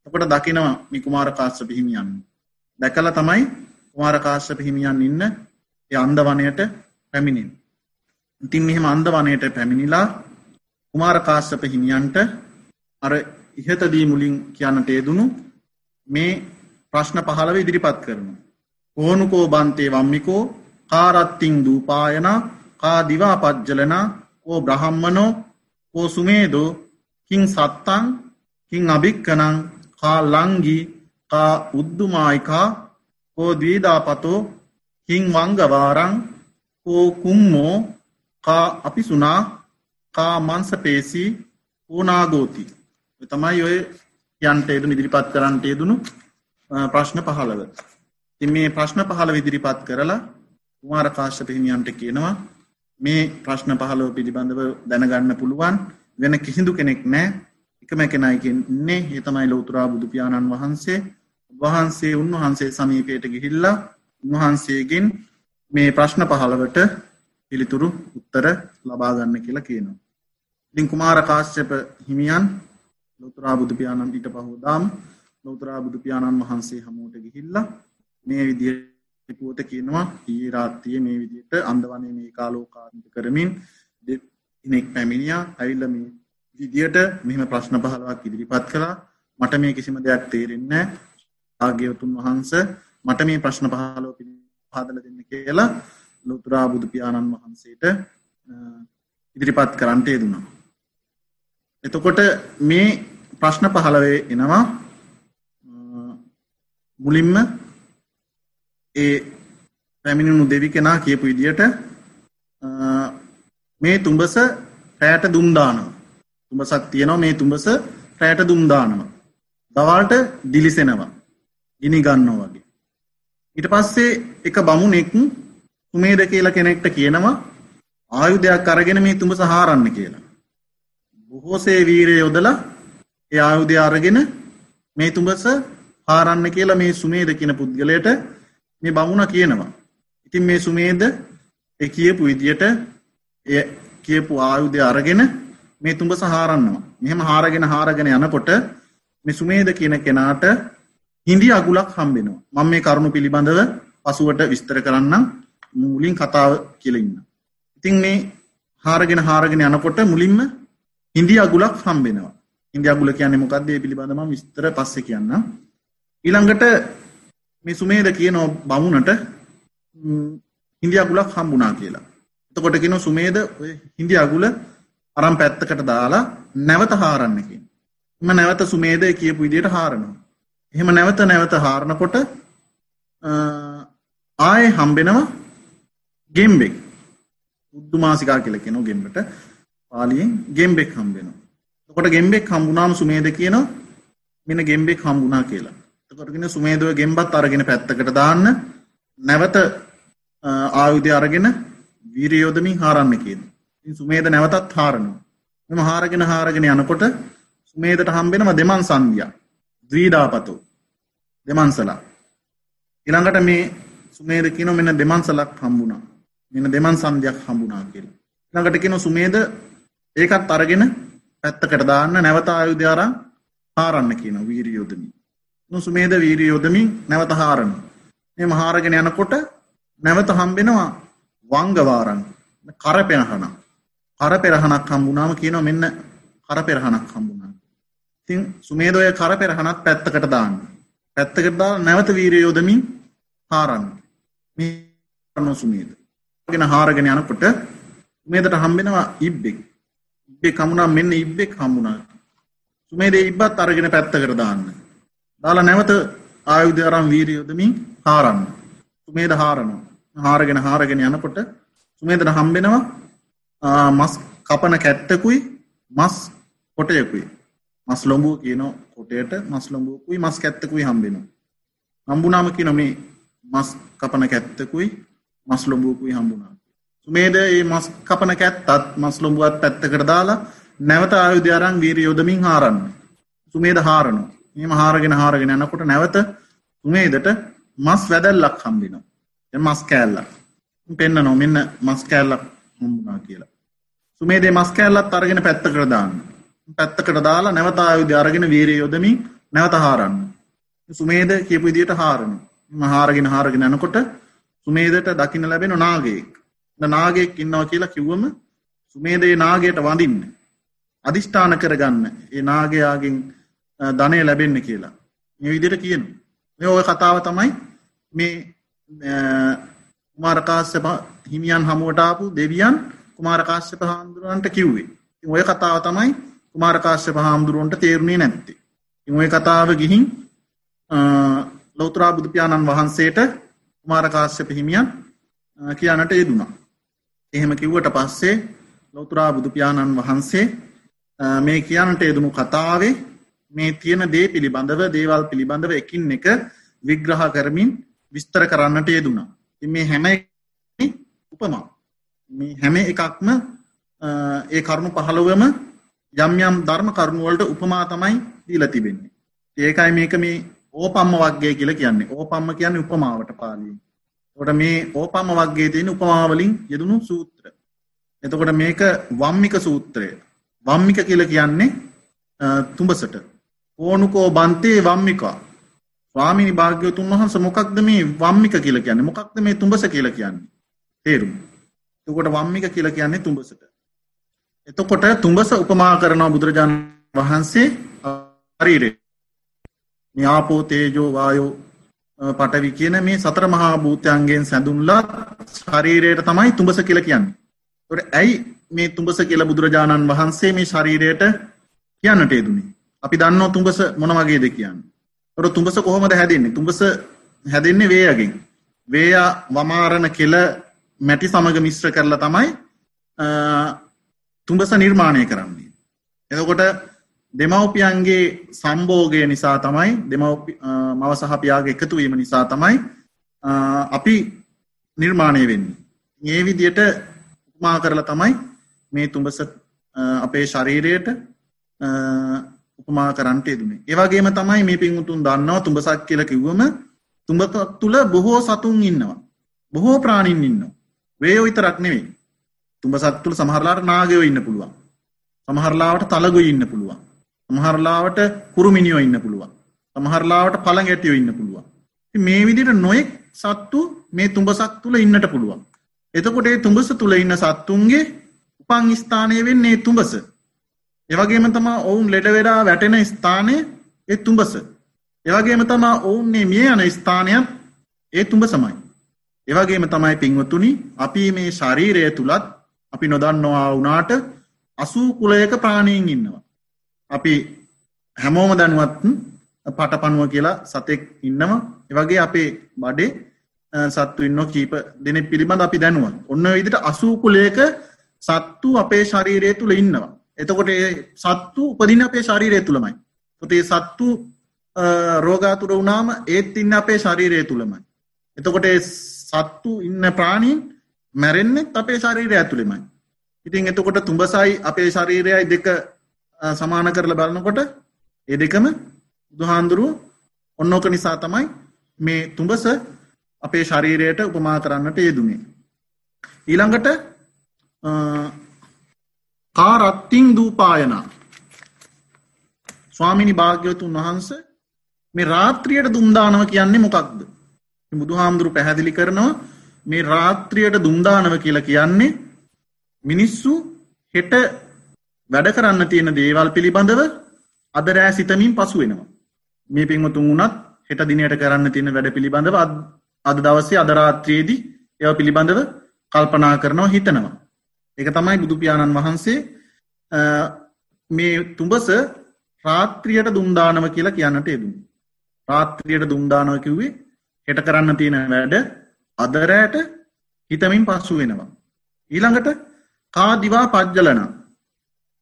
එකොට දකිනවා මේ කුමාර කාශ්‍යප හිමියන්. දැකලා තමයි කුමාර කාශ්‍යප හිමියන් ඉන්න ඒ අන්දවනයට පැමිණෙන. ඉතින් මෙහෙම අන්දවනයට පැමිණිලා කුමාර කාශ්‍යප හිමියන්ට අර ඉහතදී මුලින් කියන්නට යෙදුණු මේ ප්‍රශ්න පහළව ඉදිරිපත් කරනවා. ඕනුකෝ බන්තේ වම්මිකෝ කාරත්තිං දූපායන කා දිවා පජ්ජලනා ඕ බ්‍රහම්මනෝ ඕ සුමේදෝ කින් සත්තං කින් අභික්කනං කා ලංගි කා උද්දුමායිකා කෝ දීදාපතෝ කින් වංගවාරං කෝ කුම්මෝ කා අපිසුනා කා මන්සපේසි ඕනාගෝති තමයි ඔය යන්ට එදු ඉදිරිපත් කරන්නට යෙදුණු ප්‍රශ්න පහළව. ති මේ ප්‍රශ්න පහළ විදිරිපත් කරලා කුමාර කාශ්‍යප හිමියන්ට කියනවා මේ ප්‍රශ්න පහලෝ පිළිබඳව දැනගන්න පුළුවන්. වෙන කිසිදු කෙනෙක් නෑ එකම කෙනයිකන්නේ ඒ තමයි ලෝතුරා බුදු පියාණන් වහන්සේ. වහන්සේ උන්වහන්සේ සමීපයට ගිහිල්ලා උන්වහන්සේගෙන් මේ ප්‍රශ්න පහළවට පිළිතුරු උත්තර ලබාගන්න කියලා කියනවා. ඉතින් කුමාර කාශ්‍යප හිමියන් ලෝතුරා බුදු පියාණන් ඊට පහෝදාම් ලෝතුරා බුදු පියාණන් වහන්සේ හමුවට ගිහිල්ලා මේ විදියට පුවත කියනවා ඊ රාත්තිය මේ විදියට අන්දවනේ මේ කාලෝකාන්ත කරමින් දෙනෙක් පැමිණියා ඇවිල්ල මේ විදියට මෙම ප්‍රශ්න පහලවක් ඉදිරිපත් කළා මට මේ කිසිම දෙයක් තේරෙන්න ආග්‍යවතුන් වහන්ස මට මේ ප්‍රශ්න පහලෝ පාදල දෙන්න කියලා ලොතුරා බුදු පියාණන් වහන්සේට ඉදිරිපත් කරන්නට යෙදුණා. එතකොට මේ ප්‍රශ්න පහලවේ එනවා මුලින්ම ඒ පැමිණුණු දෙවි කෙනා කියපු විදියට මේ තුඹස රෑට දුම්දානවා තුඹසක් තියෙනවා මේ තුඹස රැයට දුම් දානවා. දවල්ට දිලිසෙනවා. ගිනි ගන්නවා වගේ. ඊට පස්සේ එක බමුණෙක් සුමේද කියලා කෙනෙක්ට කියනවා ආයුධයක් අරගෙන මේ තුඹස හාරන්න කියලා. බොහෝසේ වීරය යොදලා ඒ ආයුධය අරගෙන මේ තුඹස හාරන්න කියලා මේ සුමේද කියන පුද්ගලයට මේ බමුණ කියනවා. ඉතින් මේ සුමේද ඒ කියපු විදියට එය කියපු ආයුධය අරගෙන මේ තුඹස හාරන්නවා. මෙහෙම හාරගෙන හාරගෙන යනකොට මේ සුමේද කියන කෙනාට හිඳි අගුලක් හම්බෙනවා. මම මේ කරුණු පිළිබඳව පසුවට විස්තර කරන්නම් මුලින් කතාව කියලා ඉන්න. ඉතින් මේ හාරගෙන හාරගෙන යනකොට මුලින්ම හිඳි අගුලක් හම්බෙනවා. හිඳි අගුල කියන්නේ මොකක්ද? ඒ පිළිබඳව මම විස්තර පස්සේ කියන්නම්. ඊළඟට මේ සුමේද කියන බමුණට හිඳි අගුලක් හම්බුණා කියලා. එතකොට කියන සුමේද ඔය හිඳි අගුල අරන් පැත්තකට දාලා නැවත හාරන්න කියන. එම නැවත සුමේද කියපු විදිහට හාරනවා. එහෙම නැවත නැවත හාරනකොට ආයේ හම්බෙනවා ගෙම්බෙක්. උද්දුමාසිකා කියලා කියනවා ගෙම්බට. පාලියෙන් ගෙම්බෙක් හම්බෙනවා. එතකොට ගෙම්බෙක් හම්බුනාම සුමේද කියනවා මෙන්න ගෙම්බෙක් හම්බුණා කියලා. එතකොට කියන සුමේදව ගෙම්බත් අරගෙන පැත්තකට දාන්න නැවත ආයුධය අරගෙන වීරිය යොදමින් හාරන්න කියනවා. ඉතින් සුමේද නැවතත් හාරනවා. මෙම හාරගෙන හාරගෙන යනකොට සුමේදට හම්බෙනවා දෙමන් සංදියා. ද්වීඩාපතෝ දෙමන්සලා. ඊළඟට මේ සුමේද කියන මෙන්න දෙමන්සලක් හම්බුණා. මෙන්න දෙමන් සංදියක් හම්බුණා කියලා. ඊළඟට කියන සුමේද ඒකත් අරගෙන පැත්තකට දාන්න නැවත ආයුධය අරන් හාරන්න කියනවා වීරිය යොදමින්. සුමේද වීරිය යොදමින් නැවත හාරනවා. මේ මහාරගෙන යනකොට නැවත හම්බෙනවා වංගවාරන් කරපෙරහණක්. කරපෙරහණක් හම්බුනාම කියනවා මෙන්න කරපෙරහණක් හම්බුණා. ඉතින් සුමේද ඔය කරපෙරහණත් පැත්තකට දාන්න. පැත්තකට දාලා නැවත වීරිය යොදමින් හාරන්න. මේ කරන සුමේද. ගෙන හාරගෙන යනකොට සුමේදට හම්බෙනවා ඉබ්බෙක්. ඉබ්බෙක් හම්බුණා මෙන්න ඉබ්බෙක් හම්බුණා. සුමේදේ ඉබ්බත් අරගෙන පැත්තකට දාන්න. දාලා නැවත ආයුධ අරන් වීරිය යොදමින් හාරන්න. සුමේද හාරනවා. හාරගෙන හාරගෙන යනකොට සුමේදට හම්බෙනවා මස් කපන කැත්තකුයි මස් කොටයකුයි. මස් ලොඹුව කියන කොටයට මස් ලොඹුවකුයි මස් කැත්තකුයි හම්බෙනවා. හම්බුනාම කියන මේ මස් කපන කැත්තකුයි මස් ලොඹුවකුයි හම්බුණා. සුමේද මේ මස් කපන කැත්තත් මස් ලොඹුවත් පැත්තකට දාලා නැවත ආයුධය අරන් වීරිය යොදමින් හාරන්න. සුමේද හාරනවා. මෙහෙම හාරගෙන හාරගෙන යනකොට නැවත සුමේදට මස් වැදල්ලක් හම්බෙනවා. මස් කෑල්ලක් පෙන්න්නනො මෙන්න මස් කෑල්ලක් හම්බුනා කියලා. සුමේදේ මස් කෑල්ලත් අරගෙන පැත්තකට දාන්න. පැත්තකට දාලා නැවත ආයුධ අරගෙන වීරය යොදමින් නැවත හාරන්න. සුමේද කියපු විදියට හාරන. මහාරගෙන හාරගෙන යනකොට සුමේදට දකින්න ලැබෙන නාගයෙක්. නාගයෙක් ඉන්නවා කියලා කිව්වම සුමේදේ නාගයට වඳින්න. අදිෂ්ඨාන කරගන්න. ඒ නාගයාගෙන් ධනය ලැබෙන්න කියලා. මේ විදිහට කියනවා. මේ ওই කතාව තමයි මේ කුමාරකාශ්‍යප හිමියන් හමුවට ආපු දෙවියන් කුමාරකාශ්‍යප හාමුදුරුවන්ට කිව්වේ. ඔය කතාව තමයි කුමාරකාශ්‍යප හාමුදුරුවන්ට තේරුණේ නැත්තේ. ඔය කතාව ගිහින් ලෞතරා බුදු පියාණන් වහන්සේට කුමාරකාශ්‍යප හිමියන් කියන්නට යෙදුණා. එහෙම කිව්වට පස්සේ ලෞතරා බුදු පියාණන් වහන්සේ මේ කියන්නට යෙදුණු කතාවේ මේ තියෙන දේ පිළිබඳව දේවල් පිළිබඳව එකින් එක විග්‍රහ කරමින් විස්තර කරන්නට යෙදුණා. මේ හැම උපමා මේ හැම එකක්ම ඒ කරුණු පහළවම යම් යම් ධර්ම කරුණු වලට උපමා තමයි දීලා තිබෙන්නේ. ඒකයි මේක මේ ඕපම්ම වග්ගය කියලා කියන්නේ. ඕපම්ම කියන්නේ උපමාවට පාලියෙන්. එතකොට මේ ඕපම්ම වග්ගයේ තියෙන උපමා වලින් යෙදුණු සූත්‍ර. එතකොට මේක වම්මික සූත්‍රය. වම්මික කියලා කියන්නේ තුඹසට. ඕනුකෝ බන්තේ වම්මිකා ස්වාමිනි භාග්‍යවතුන් වහන්සේ මොකක්ද මේ වම්මික කියලා කියන්නේ? මොකක්ද මේ තුඹස කියලා කියන්නේ? තේරුම. එතකොට වම්මික කියලා කියන්නේ තුඹසට. එතකොට තුඹස උපමා කරනවා බුදුරජාණන් වහන්සේ ශරීරේ. මේ ආපෝ තේජෝ වායෝ පඨවි කියන මේ සතර මහා භූතයන්ගෙන් සැඳුන්ලා ශරීරයට තමයි තුඹස කියලා කියන්නේ. ඒකට ඇයි මේ තුඹස කියලා බුදුරජාණන් වහන්සේ මේ ශරීරයට කියන්නට යෙදුනේ? අපි දන්නවා තුඹස මොන වගේද කියන්නේ. තොර තුඹස කොහොමද හැදෙන්නේ තුඹස හැදෙන්නේ වේයගෙන් වේයා වමාරණ කෙල මැටි සමග මිශ්‍ර කරලා තමයි තුඹස නිර්මාණය කරන්නේ එතකොට දෙමව්පියන්ගේ සම්බෝගය නිසා තමයි මව සහපියාගේ එකතුවීම නිසා තමයි අපි නිර්මාණය වෙන්නේ. ඒ විදියට උපමා කරලා තමයි මේ තුඹස අපේ ශරීරයට උපමා කරන්ට යෙදුනේ. ඒවගේම තමයි මේ පින්වුතුන් දන්නවා තුඹසක් කියල කිව්වම තුඹ තුළ බොහෝ සතුන් ඉන්නවා. බොහෝ ප්‍රාණින් ඉන්නවා. වේයෝ විතරක් නෙවෙයි. තුඹසත් තුළ සමහරලාට නාගයෝ ඉන්න පුළුවන්. සමහරලාවට තලගො ඉන්න පුළුවන්. සමහරලාවට කුරුමිනිියෝ ඉන්න පුළුවන්. සමහරලාවට පළඟ ඇටියෝ ඉන්න පුළුවන්. මේ විදිට නොයෙක් සත්තු මේ තුඹසක් තුළ ඉන්නට පුළුවන්. එතකොට ඒ තුඹස තුළ ඉන්න සත්තුන්ගේ උපං ස්ථානය වෙන්නේ තුඹස. එවගේම තමා ඔවුන් ලෙඩවෙඩා වැටෙන ස්ථානය ඒ තුඹස. එවගේම තමා ඔවුන්නේ මිය යන ස්ථානයක් ඒ තුඹ සමයි. එවගේම තමයි පින්වතුනි අපි මේ ශරීරය තුළත් අපි නොදන්නවා වනාට අසූ කුලයක ප්‍රාණීන් ඉන්නවා. අපි හැමෝම දැනුවත් පටපනුව කියලා සතෙක් ඉන්නවා එවගේ අපේ බඩේ සත්තු ඉන්න කීප දෙන පිළිබඳ අපි දැනුව ඔන්න විදිට අසූකුලයක සත්තු අපේ ශරීරය තුළ ඉන්නවා. එතකොට සත්තු උපදින අපේ ශරීරය තුළමයි. තොතේ සත්තු රෝගාතුර වුණාම ඒත් ඉන්න අපේ ශරීරය තුළමයි. එතකොට සත්තු ඉන්න ප්‍රාණීන් මැරෙන්නෙත් අපේ ශරීරය ඇතුළෙමයි. ඉතින් එතකොට තුඹසයි අපේ ශරීරයයි දෙක සමාන කරල බලන්නකොට ඒ දෙකම දුහාන්දුරුව ඔන්නෝක නිසා තමයි මේ තුඹස අපේ ශරීරයට උපමා කරන්නට යෙදුනේ. ඊළඟට කාරත්තිං දූපායනා ස්වාමිනි භාග්‍යවතුන් වහන්ස මේ රාත්‍රියයට දුම්දානව කියන්නේ මොකක්ද. බුදු හාමුදුරු පැහැදිලි කරනවා මේ රාත්‍රියයට දුම්දානව කියලා කියන්නේ මිනිස්සු හෙට වැඩ කරන්න තියෙන දේවල් පිළිබඳව අදරෑ සිතමින් පසු වෙනවා. මේ පින්වතුන් වුණත් හෙට දිනයට කරන්න තියෙන වැඩ පිළිබඳව අද දවසේ අදරාත්‍රයේදී එව පිළිබඳව කල්පනා කරනවා හිතනවා. එක තමයි බුදුපාණන් වහන්සේ මේ තුඹස රාත්‍රියයට දුම්දානව කියලා කියන්නට යෙදුම්. රාත්‍රියයට දුම්දානව කිව්වේ හෙට කරන්න තියෙන වැඩ අදරෑට හිතමින් පස්සු වෙනවා. ඊළඟට කා දිවා පජ්ජලනම්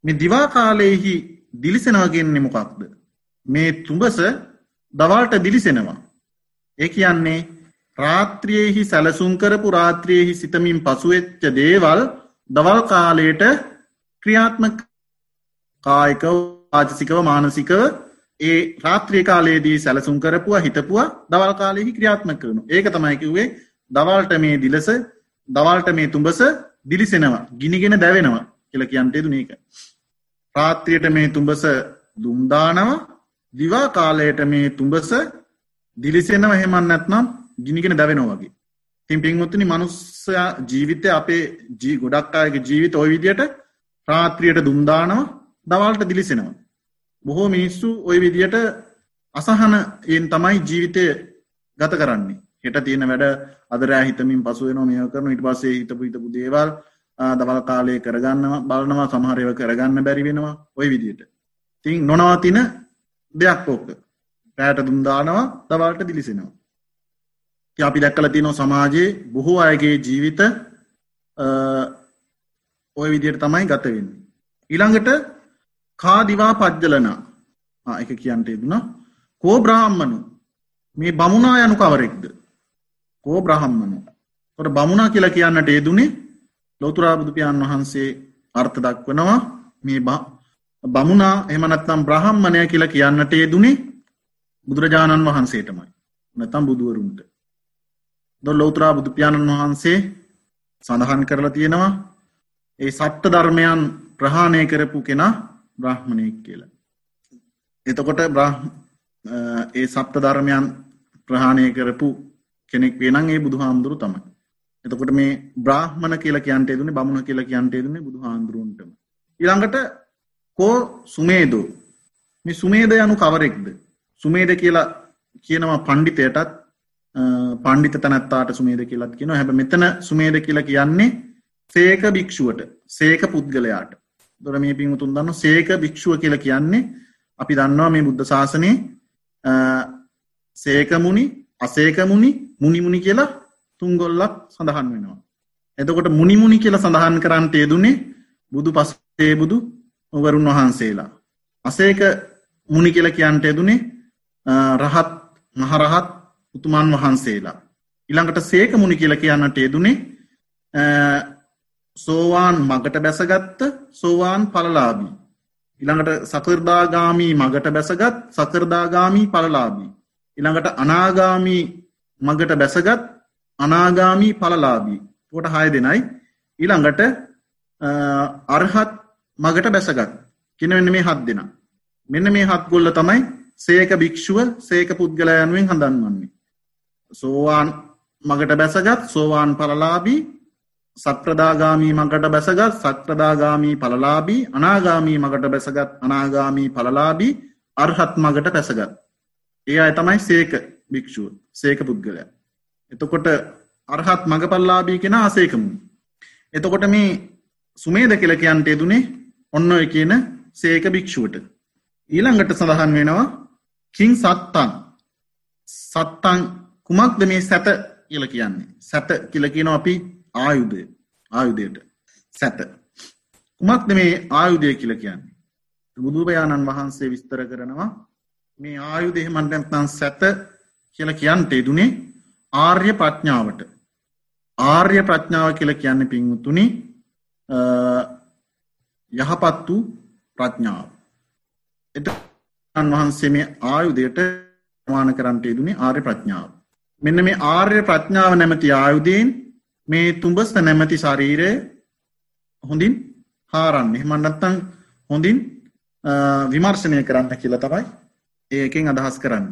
මේ දිවා කාලයෙහි දිලිසෙනවාගෙන්නේ මොකක්ද. මේ තුඹස දවල්ට දිලිසෙනවා. ඒ කියන්නේ රාත්‍රියයෙහි සැලසුම් කරපු රාත්‍රියයෙහි සිතමින් පසුවෙච්ච දේවල් දවල් කාලයට ක්‍රියාත්ම කායිකව ආජසිකව මානසිකව ඒ රාත්‍රිය කාලයේදී සැලසුම් කරපුවා හිතපුවා දවල් කාලෙහි ක්‍රියාත්ම කරනු ඒක තමයිකිවේ දවල්ට මේ දිලස දවල්ට මේ තුඹස දිලිසෙනවා ගිනිගෙන දැවෙනවා කියල කියන්ටේ දුනේක රාත්‍රියයට මේ තුඹස දුම්දානවා දිවා කාලයට මේ තුඹස දිලිසෙනව හෙමන් නැත්නම් ගිනිගෙන දැවෙනවා වගේ. තින් පින්මුත්තනි මනුස්සයා ජීවිතය අපේ ජී ගොඩක් අයගේ ජීවිත ඔය විදියට රාත්‍රියයට දුම්දානවා දවල්ට දිලිසෙනවා. බොහෝ මිනිස්සු ඔය විදියට අසහන එන් තමයි ජීවිතය ගත කරන්නේ හෙට තියෙන වැඩ අදරෑ හිතමින් පසුවෙන මේ කරන ඉට පසේ හිතපු හිතපු දේවල් දවල් කාලය කරගන්නවා බලනවා සමහරයව කරගන්න බැරි වෙනවා ඔය විදියට. තින් නොනවතින දෙයක් ඕක පෑට දුම්දානවා දවල්ට දිලිසෙනවා. අපි දැක්කල තිනො සමාජයේ බොහෝ අයගේ ජීවිත ඔය විදියට තමයි ගතවෙන්න. ඉළඟට කාදිවා පජ්ජලනා. එක කියන්ට යෙදුනා කෝ බ්‍රාහ්මණු මේ බමුණා යනු කවරෙක්ද? කෝ බ්‍රහම්මනු ොට බමුණා කියලා කියන්නට යෙදුනේ ලෝතුරාබුදුපියන් වහන්සේ අර්ථ දක්වනවා මේ බමුණා එමනත්නම් බ්‍රහම්මණය කියලා කියන්නට යෙදුනේ බුදුරජාණන් වහන්සේටමයි. නැතම් බුදුවරුන්ට. දො ලෝතරා බුදුපාණන් වහන්සේ සඳහන් කරලා තියෙනවා ඒ සත්්‍ය ධර්මයන් ප්‍රහාණය කරපු කෙනා බ්‍රහ්මණයෙක් කියලා. එතකොට ඒ සප්ත ධර්මයන් ප්‍රහාණය කරපු කෙනෙක් වේනන් ඒ බුදු හාමුදුරු තමයි. එතකොට මේ බ්‍රහ්මණ කියල කියන්ට දුන බමුණ කියල කියන්ට දුන බුදු හාන්දුරුවන්ටම. ඉළඟට කෝ සුමේදෝ මේ සුමේද යනු කවරෙක්ද. සුමේද කියලා කියනවා පණ්ඩිතයටත් පණ්ඩිත තැනත්තාට සුමේද කියලත් කියන හැබ මෙතන සුමේද කියල කියන්නේ සේක භික්ෂුවට සේක පුද්ගලයාට දොර මේ පිමුතුන් දන්න සේක භික්ෂුව කියල කියන්නේ අපි දන්නවා මේ බුද්ධ ශාසනය සේකමුණි අසේකමුණි මුනිමුණි කියලා තුන්ගොල්ලක් සඳහන් වෙනවා. එතකොට මුනිමුණි කියල සඳහන් කරන්නට යෙදුනේ බුදු පස්සේ බුදු වරුන් වහන්සේලා. අසේක මුනි කියල කියන්ට යෙදුනේ රහත් මහරහත් උතුමන් වහන්සේලා. ඉළඟට සේක මුනි කියල කියන්නට යෙදුනේ සෝවාන් මගට බැසගත්ත සෝවාන් පලලාබී. ඉළඟට සකරදාගාමී මගට බැසගත් සකරදාගාමී පලලාබී. ඉළඟට අනාගාමී මගට බැසගත් අනාගාමී පලලාබී පොට හය දෙනයි ඊළඟට අර්හත් මගට බැසගත් කෙනවෙන්න මේ හත් දෙෙන මෙන්න මේ හත් ගොල්ල තමයි සේක භික්ෂුව සේක පුද්ගලයන්ුවෙන් හඳන්වන්නේ සෝවාන් මගට බැසගත් සෝවාන් පලලාබී සක්‍රදාගාමී මකට බැසගත් සක්‍රදාගාමී පලලාබී අනාගාමී මකට බැසගත් අනාගාමී පලලාබී අර්හත් මගට පැසගත් ඒ අය තමයි සේක භික්ෂුව සේක පුද්ගලය. එතකොට අර්හත් මඟපල්ලාබී කෙන ආසේකමු. එතකොට මේ සුමේද කෙලකයන්ට යෙදුනේ ඔන්න ඔය කියන සේක භික්ෂුවට. ඊළඟට සඳහන් වෙනවා කින් සත්තන් සත්තන් කුමක්ද මේ සැත කියල කියන්නේ? සැත කියල කියන අපි ආයුදය ආයුදයට සැත. කුමක්ද මේ ආයුදය කියල කියන්නේ? බුදුරජාණන් වහන්සේ විස්තර කරනවා මේ ආයුදය මන්ටැන්තන් සැත කියල කියන්ට යෙදුනේ ආර්ය ප්‍රඥාවට. ආර්ය ප්‍රඥාව කියල කියන්න පින්වතුනි යහපත් වූ ප්‍රඥාව. එත වහන්සේ මේ ආයුදයට මාන කරන්ට යෙදුනේ ආර්ය ප්‍රඥාව. මෙන්න මේ ආර්ය ප්‍රඥාව නැමති ආයුදයෙන් මේ තුඹස්ත නැමැති ශරීරය හොඳින් හාරන්නේ. මන්නත්තං හොඳින් විමර්ශනය කරන්න කියල තමයි ඒකෙන් අදහස් කරන්න.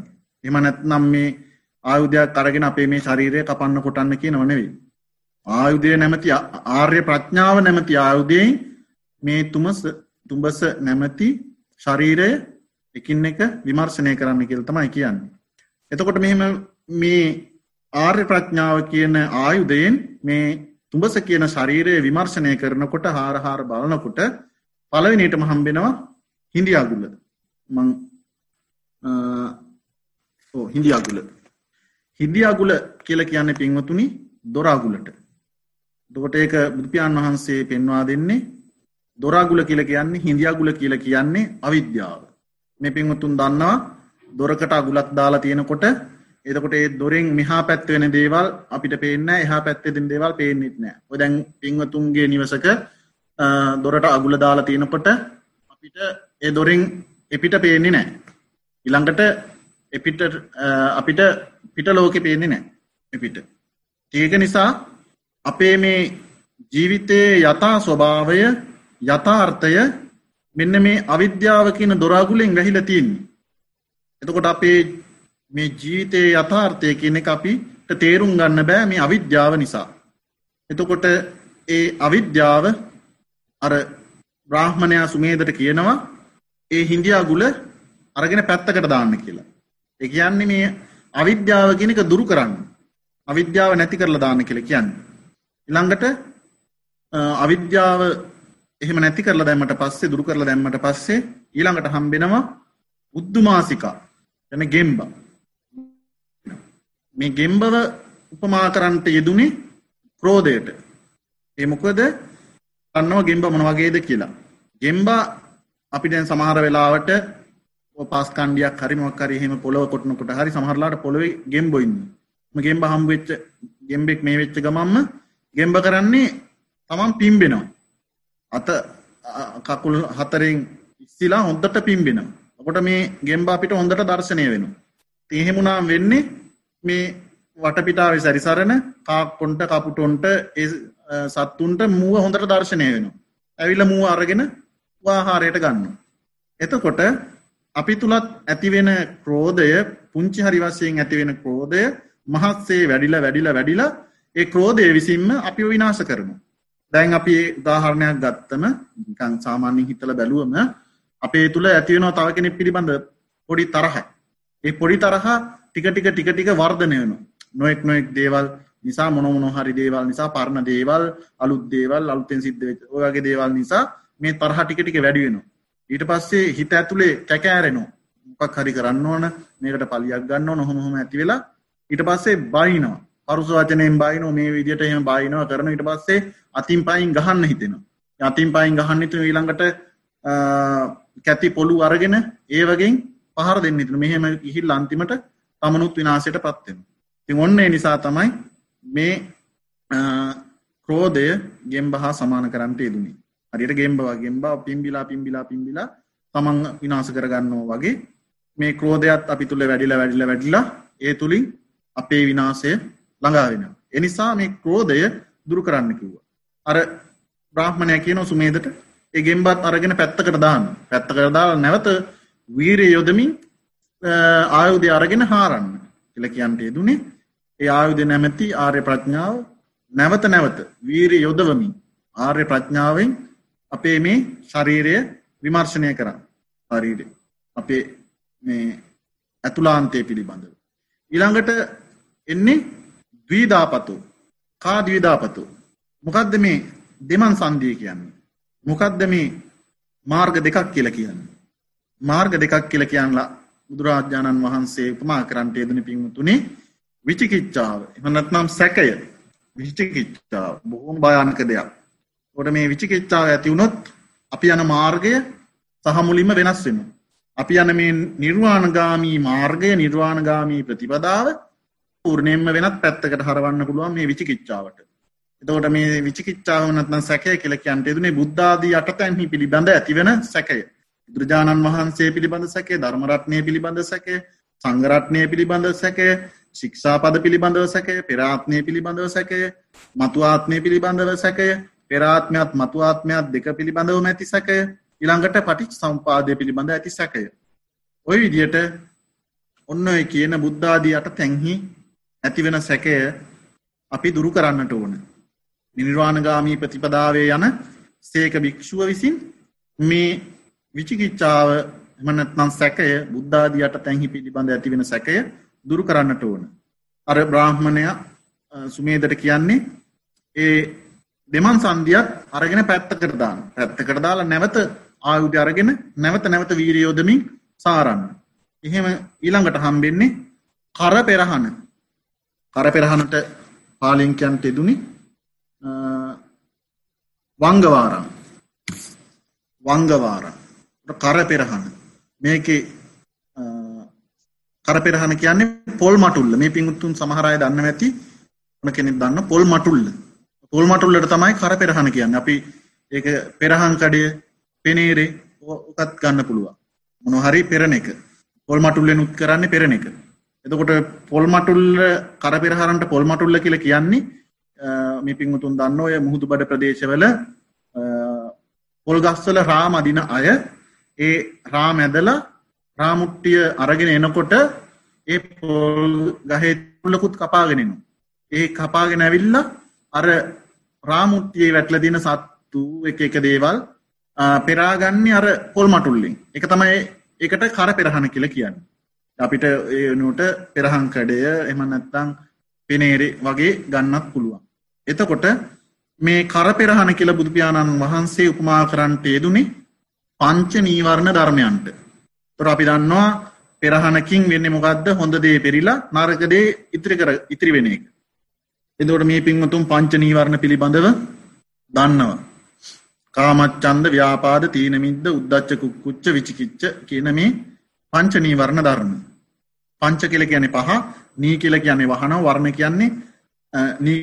එම නැත්නම් මේ ආයුධයක් කරගෙන අපේ මේ ශරීරය කපන්න කොටන්න කිය නොනෙවේ ආයුදය නැමති ආර්ය ප්‍රඥාව නැමති ආයුදයෙන් මේ තුමස තුඹස නැමති ශරීරය එකින් එක විමර්ශනය කරන්න කියල තමයි කියන්නේ. එතකොට මෙහෙම මේ ආර්ය ප්‍රඥාව කියන ආයුදයෙන් මේ තුඹස කියන ශරීරය විමර්ශනය කරනකොට හාරහාර බලනකොට පලවිනිටම හම්බෙනවා හින්දි අගුල්ල මං හින්දි අගුල. හින්දි අගුල කියල කියන්න පින්වතුනි දොරාගුලට දොට ඒක බුදුපියාන් වහන්සේ පෙන්වා දෙන්නේ දොරාගුල කියල කියන්නේ හින්දියාගුල කියල කියන්නේ අවිද්‍යාව. මේ පින්වතුන් දන්නවා දොරකට අගුලක් දාලා තියෙනකොට එතකොට ඒ දොරෙන් මෙහා පැත්වෙන දේවල් අපිට පේන්න එහා පැත්තෙදින් දේවල් පේනෙත් නෑ ඔදැන් පිංවතුන්ගේ නිවසක දොරට අගුල දාලා තියෙනකොට අපිට ඒ දොරින් එපිට පේන්නේ නෑ ඉළඟට එපිට අපිට පිට ලෝකෙ පේන්නේ නෑ එපිට. ඒක නිසා අපේ මේ ජීවිතයේ යථා ස්වභාවය යථාර්ථය මෙන්න මේ අවිද්‍යාව කියන දොරාගුලෙන් වැහිල තියන්නේ. එතකොට අපේ මේ ජීවිතයේ යථාර්ථය කියන එක අපිට තේරුම් ගන්න බෑ මේ අවිද්‍යාව නිසා. එතකොට ඒ අවිද්‍යාව අර බ්‍රාහ්මණයා සුමේදට කියනවා ඒ හින්දියා ගුල අරගෙන පැත්තකට දාන්න කියලා. ඒ කියන්නේ මේ අවිද්‍යාව කියන එක දුරු කරන්න. අවිද්‍යාව නැති කරලා දාන්න කියලා කියන්නේ. ඊළඟට අවිද්‍යාව එහෙම නැති කරලා දැම්මට පස්සේ දුරු කරලා දැම්මට පස්සේ ඊළඟට හම්බෙනවා උද්දුමාසිකා එන ගෙම්බා මේ ගෙම්බව උපමා කරන්නට යෙදුනේ ක්‍රෝධයට. ඒමොකද අන්නව ගෙම්බ මොන වගේද කියලා. ගෙම්බා අපි දැන් සමහර වෙලාවට පාස්කණ්ඩියක් හරි මොක්කරි එහෙම පොළොව කොටනකොට හරි සමහරලාට පොළොවේ ගෙම්බොයින්න ගෙම්බ හම්බවෙච්ච ගෙම්බෙක් මේ වෙච්ච ගමම්ම ගෙම්බ කරන්නේ තමන් පිම්බෙනවා. අත කකුල් හතරෙන් ඉස්සිලා හොඳට පිම්බෙනවා. ඔකොට මේ ගෙම්බ අපිට හොඳට දර්ශනය වෙන තේහෙමුණා වෙන්නේ මේ වටපිටාව සැරිසරණ කාකොන්ට කපුටොන්ට සත්තුන්ට මුව හොඳට දර්ශනය වෙන. ඇවිල්ල මුව අරගෙන වාහාරයට ගන්න. එතකොට අපි තුළත් ඇතිවෙන ක්‍රෝධය පුංචි හරිවස්සයෙන් ඇතිවෙන ක්‍රෝධය මහත්සේ වැඩිල වැඩිල වැඩිලා ඒ ක්‍රෝධය විසින්ම අපි විනාශ කරනු. දැන් අපි උදාහරණයක් ගත්තම නිකන් සාමාන්‍ය හිතල බැලුවම අපේ තුළ ඇතිවෙනවා තව කෙනෙක් පිළිබඳ පොඩි තරහ. ඒ පොඩි තරහා ටික ටික ටික ටික වර්ධනය වෙන නොෙක් නොෙක් දේවල් නිසා මොනොමොන හරි දේවල් නිසා පරණ දේවල් අලුත් දේවල් අලුතෙන් සිද්ධ ඔයගේ දේවල් නිසා මේ තරහ ටික ටික වැඩි වෙනවා. ඊට පස්සේ හිත ඇතුළේ කැකෑරෙනවා මොකක් හරි කරන්න ඕන මේකට පලියක් ගන්න නොහොමහොම ඇති වෙලා ඊට පස්සේ බයිනවා. පරුස වචනයෙන් බයින මේ විදිට එහෙම බයිනවා කරන ඊට පස්සේ අතින් පයින් ගහන්න හිතෙනවා. අතින් පයින් ගහන්න හිතන ඊළඟට කැති පොළු අරගෙන ඒ වගේ පහර දෙන්න ඉතුරු මෙහෙම ගිහිල් අන්තිමට තමනුත් විනාශයට පත්වෙන. ති ඔන්න නිසා තමයි මේ ක්‍රෝධය ගෙම්බ හා සමාන කරන්නට යෙදුණේ හරියට ගෙම්බවා ගෙම්බා පිම්බිලා පිම්බිලා පිම්බිලා තමන් විනාස කරගන්නවා වගේ මේ ක්‍රෝධයත් අපි තුළ වැඩිල වැඩිල වැඩිලා ඒ තුළින් අපේ විනාසය ළඟාවෙන. එනිසා මේ ක්‍රෝධය දුරු කරන්න කිව්ව. අර බ්‍රාහ්මණය කියන සුමේදට ඒ ගෙම්බත් අරගෙන පැත්තකට දාන්න පැත්ත කරදාල නැවත වීරය යොදමින් ආයුධය අරගෙන හාරන්න කියල කියන්ට යෙදුනේ ඒ ආයුධ නැමැති ආර්ය ප්‍රඥාව නැවත නැවත වීරය යොදවමින් ආර්ය ප්‍රඥාවෙන් අපේ මේ ශරීරය විමර්ශනය කරන්න ශරීරය අපේ මේ ඇතුලාන්තය පිළිබඳව. ඊළඟට එන්නේ දවීදාපතු කා දවීදාපතු මොකක්ද මේ දෙමන් සන්දිය කියන්නේ. මොකක්ද මේ මාර්ග දෙකක් කියල කියන්න. මාර්ග දෙකක් කියල කියන්නලා බුදුරාජාණන් වහන්සේ උපමා කරන්ට යෙදන පින්තුනේ විචිකිච්චාව එමනත්නම් සැකය විචිකිච්චාව බොහොම භයානක දෙයක්. ොට මේ විචිකිච්චාව ඇති වුණොත් අපි යන මාර්ගය සහමුලින්ම වෙනස් වෙන. අපි යන මේ නිර්වාණගාමී මාර්ගය නිර්වාණගාමී ප්‍රතිපදාව පූර්ණයෙන්ම වෙනත් පැත්තකට හරවන්න පුළුවන් මේ විචිකිච්චාවට. එතකොට මේ විචිකිච්චාව නැත්නම් සැකය කියලා කියන්ට යෙදුනේ බුද්ධාදී අටතැන්හි පිළිබඳ ඇතිවෙන සැකය. බුදුරජාණන් වහන්සේ පිළිබඳ සැකේ ධර්මරත්නය පිළිබඳ සැකේ සංගරත්නය පිළිබඳ සැකය ශික්ෂාපද පිළිබඳව සැකය පෙරාත්නය පිළිබඳව සැකය මතුආත්මය පිළිබඳව සැකය පෙරාත්මයත් මතුආත්මයක් දෙක පිළිබඳව ඇති සැකය ඉළඟට පටිච් සම්පාදය පිළිබඳ ඇති සැකය. ඔය විදියට ඔන්න ඔය කියන බුද්ධාදී අට තැන්හි ඇතිවෙන සැකය අපි දුරු කරන්නට ඕන. නිර්වාණගාමී ප්‍රතිපදාවේ යන සේක භික්ෂුව විසින් මේ විචිකිච්චාව එමනත්නම් සැකය බුද්ධාදියට තැන්හි පිළිබඳ ඇතිවෙන සැකය දුරු කරන්නට ඕන. අර බ්‍රාහ්මණය සුමේදට කියන්නේ ඒ දෙමන් සන්ධියත් අරගෙන පැත්ත කරදාන පැත්ත කරදාලා නැවත ආයුධ අරගෙන නැවත නැවත වීරයෝදමින් සාරන්න. එහෙම ඊළඟට හම්බෙන්නේ කර පෙරහන කර පෙරහනට පාලිංකයන්ට එදුනි වංගවාරම් වංගවාරම් කර පෙරහන මේකේ කර පෙරහන කියන්නේ පොල් මටුල්ල. මේ පිංගුතුන් සමහරය දන්න ඇති. ඕන කෙනෙක් දන්න පොල් මටුල්ල. පොල් මටුල්ලට තමයි කර පෙරහන කියන්න. අපි ඒක පෙරහන් කඩය පෙනේරේ ඕකත් ගන්න පුළුවන්. මොනහරි පෙරණ එක. පොල් මටුල්ලෙන් උත් කරන්න පෙරණ එක. එතකොට පොල් මටුල්ල කර පෙරහරන්ට පොල් මටුල්ල කියල කියන්නේ මේ පිංගුතුන් දන්න ඔය මුහුදු බඩ ප්‍රදේශවල පොල් ගස්වල රාම අදින අය ඒ රාම ඇදලා රාමුට්ටිය අරගෙන එනකොට ඒ පොල් ගහේ තුල්ලකුත් කපාගෙනෙනු. ඒ කපාගෙන ඇවිල්ල අර රාමුට්ටියේ වැටල දින සත්තු එක එක දේවල් පෙරාගන්නේ අර පොල් මටුල්ලින් එක තමයි එකට කර පෙරහන කියල කියන්න. අපිට ඒනුට පෙරහංකඩය එම නැත්තං පෙනේරෙ වගේ ගන්නත් පුළුවන්. එතකොට මේ කර පෙරහන කියල බුදුපාණන් වහන්සේ උපමා කරන්නට යෙදුනේ පංච නීවරණ ධර්මයන්ට. තොර අපි දන්නවා පෙරහනකින් වෙන්න මොකක්ද හොඳ දේ පෙරිලා නරකදේ ඉතිරි කර ඉතිරි වෙන එක. එදවට මේ පින්වතුම් පංච නීවරණ පිළිබඳව දන්නවා. කාමච්චන්ද ව්‍යාපාද තීනමිද්ද උද්දච්ච කුක්කුච්ච විචිකිච්ච කියන මේ පංච නීවරණ ධර්ම. පංච කියල කියන පහ නී කියල කියන්නේ වහන වර්ණ කියන්නේ නී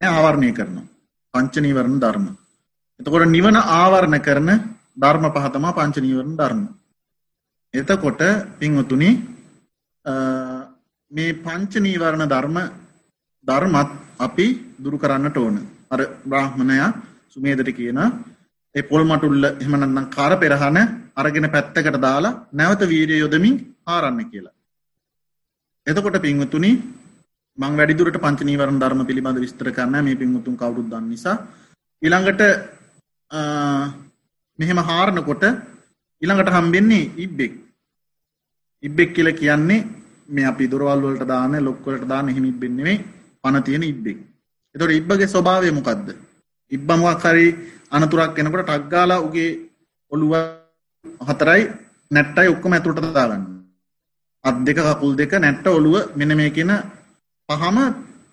ආවරණය කරනවා. පංච නීවරණ ධර්ම. එතකොට නිවන ආවරණ කරන ධර්ම පහතමා පංච නීවරණ ධර්ම. එතකොට පින්වතුනි මේ පංච නීවරණ ධර්ම ධර්මත් අපි දුරු කරන්නට ඕන. අර බ්‍රාහ්මණයා සුමේදට කියන ඒ පොල් මටුල්ල එහෙමනන්නම් කාර පෙරහන අරගෙන පැත්තකට දාලා නැවත වීරය යොදමින් ආරන්න කියලා. එතකොට පින්වතුනි මං වැඩිදුරට පංච නීවරණ ධර්ම පිළිබඳ විස්තර කරන්න මේ පින්වතුන් කවුරුත් දන්න නිසා ඊළඟට මෙහෙම හාරනකොට ඊළඟට හම්බෙන්නේ ඉබ්බෙක් ඉබ්බෙක් කියලා කියන්නේ මේ අපි දොරවල් වලට දාන ලොක්වලට දාන එහෙම ඉබ්බෙක් නෙමෙයි පණ තියෙන ඉබ්බෙක්. එතකොට ඉබ්බගේ ස්වභාවය මොකද්ද? ඉබ්බා මොකක් හරි අනතුරක් එනකොට ටක් ගාලා උගේ ඔළුව හතරයි නැට්ටයි ඔක්කොම ඇතුළට දාගන්න. අත් දෙක කකුල් දෙක නැට්ට ඔළුව මෙන්න මේ කියන පහම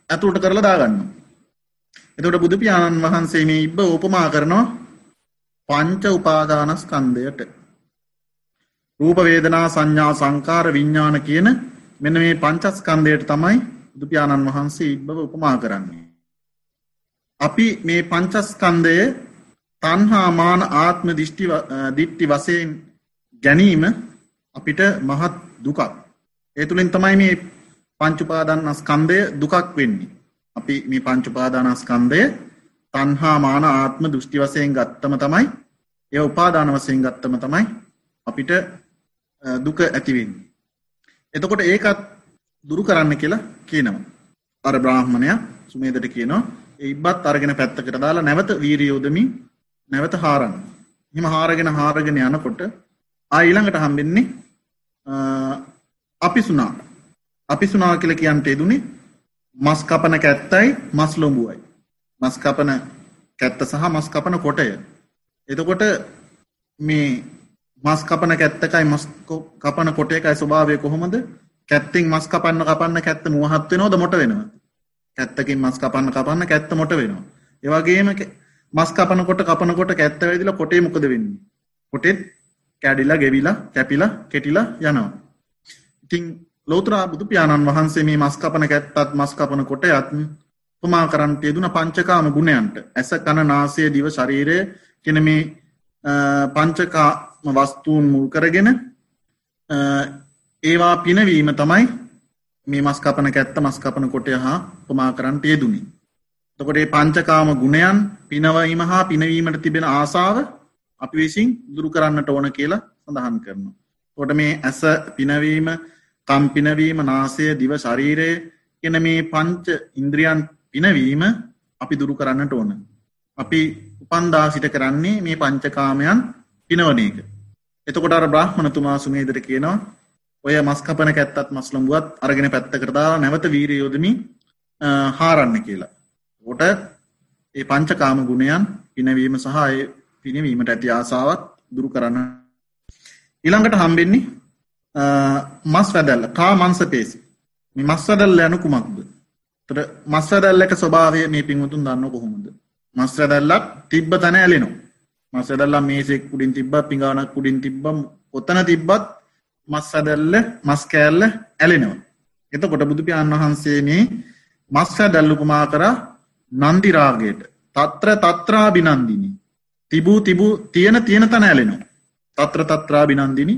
ඇතුළට කරලා දාගන්න. එතකොට බුදු පියාණන් වහන්සේ මේ ඉබ්බ උපමා කරනවා පංච උපාදානස්කන්ධයට රූප වේදනා සංඥා සංකාර විඤ්ඥාන කියන මෙන්න මේ පංචස්කන්දයට තමයි බුදුපියාණන් වහන්සේ ඉබ්බව උපමා කරන්නේ. අපි මේ පංචස්කන්දය තන්හාමාන ආත්ම දිට්ටි වසයෙන් ගැනීම අපිට මහත් දුකක්. ඒ තුළින් තමයි මේ පංචුපාදන්නස්කන්දය දුකක් වෙන්නේ. අපි මේ පංචුපාදානස්කන්දය තන්හා මාන ආත්ම දෘෂ්ටි වසයෙන් ගත්තම තමයි එය උපාදාන වසයෙන් ගත්තම තමයි අපිට දුක ඇතිවෙන්නේ. එතකොට ඒකත් දුරු කරන්න කියලා කියනවා. අර බ්‍රාහ්මණය සුමේදට කියනවා ඉබ්බත් අරගෙන පැත්තකට දාලා නැවත වීරියෝදමින් නැවත හාරන්න. හිම හාරගෙන හාරගෙන යනකොට ආයිළඟට හම්බෙන්නේ අපි සුනා අපි සුනා කියල කියන්ට එදුනේ මස් කපන කැත්තයි මස් ලොඹුවයි. මස් කපන කැත්ත සහ මස් කපන කොටය. එතකොට මේ මස් කපන කැත්තකයි මස් කපන කොටයකයි ස්වභාවය කොහොමද කැත්තිෙන් මස් කපන්න කපන්න කැත්ත මුවහත් වෙනෝද මොට වෙනවා. කැත්තකින් මස් කපන්න කපන්න කැත්ත මොට වෙනවා. ඒවගේම මස් කපනකොට කපනකොට කැත්ත වැදිල කොටේ මොකද වෙන්නේ. කොටෙත් කැඩිලා ගෙවිලා කැපිලා කෙටිලා යනවා. ඉතිං ලෝතරා බුදු පියාණන් වහන්සේ මේ මස් කපන කැත්තත් මස් කපන කොට යත්න් තුමා කරන්ට යෙදුන පංචකාම ගුණයන්ට ඇස කණ නාසය දිව ශරීරය කෙන මේ පංචකාම වස්තුූන් මුල් කරගෙන ඒවා පිනවීම තමයි මේ මස් කපන කැත්ත මස් කපන කොටය හා තුමා කරන්ට යෙදුනි. තකොටේ පංචකාම ගුණයන් පිනවීම හා පිනවීමට තිබෙන ආසාාව අපි විසින් දුරු කරන්නට ඕන කියලා සඳහන් කරනවා. තොට මේ ඇස පිනවීම කම්පිනවීම නාසය දිව ශරීරය එන මේ පංච ඉන්ද්‍රියන් පිනවීම අපි දුරු කරන්නට ඕන. අපි උපන්දා සිට කරන්නේ මේ පංචකාමයන් පිනවන එක. එතකොට අර බ්‍රහ්මණතුමා සුමේදර කියනවා ඔය මස්කපන කැත්තත් මස්ලම්බුවත් අරගෙන පැත්ත කරදා නැවත වීර යෝදමි හාරන්න කියලා. ෝට ඒ පංචකාම ගුණයන් පිනවීම සහය පිනවීමට ඇති ආසාවත් දුරු කරන්න. ඉළඟට හම්බෙන්නේ මස් වැදැල්ල කා මන්ස පේසි මස් වැදැල්ල යනු කුමක්ද තර මස් වැදැල්ලක ස්වභාවය මේ පින්වතුන් දන්න කොහොමද? මස් වැදැල්ලක් තිබ්බ තැන ඇලෙනවා. මස් වැදල්ලා මේසෙක් කුඩින් තිබ්බ පිඟානක් කුඩින් තිබ්බම් ඔත්තන තිබ්බත් මස් වැදැල්ල මස් කෑල්ල ඇලෙනවා. එතකොට බුදු පියාණන් වහන්සේ මේ මස් වැදැල්ලුපමා කර නන්දිරාගයට තත්‍ර තත්‍රා බිනන්දිනි තිබූ තිබූ තියෙන තියෙන තැන ඇලෙනවා. තත්‍ර තත්‍රා බිනන්දිනි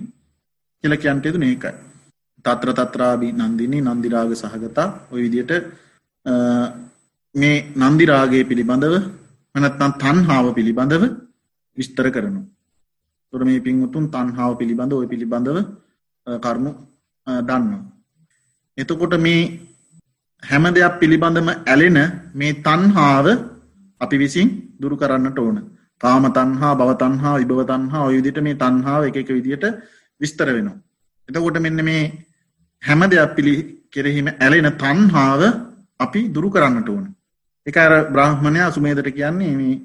කියල කියන්ටයුතු ඒකයි. තත්‍ර තත්‍රාබී නන්දිනී නන්දිරාග සහගතා. ඔය විදියට මේ නන්දිරාගේ පිළිබඳව මනත්නම් තන්හාාව පිළිබඳව විස්තර කරනු. තොර මේ පින්වතුන් තන්හාාව පිළිබඳ ඔය පිළිබඳව කරුණු දන්න. එතකොට මේ හැම දෙයක් පිළිබඳම ඇලෙන මේ තන්හාාව අපි විසින් දුරු කරන්නට ඕන. තාම තන්හා බවතන්හා විභව තන්හා ඔයුදිට මේ තන්හාාව එක එක විදිට විස්තර වෙනවා. එතකොට මෙන්න මේ හැම දෙයක් පිළි කෙරෙහිම ඇලෙන තන්හාාව අපි දුරු කරන්නට ඕන. එක අර බ්‍රහ්මණය අසුමේදට කියන්නේ මේ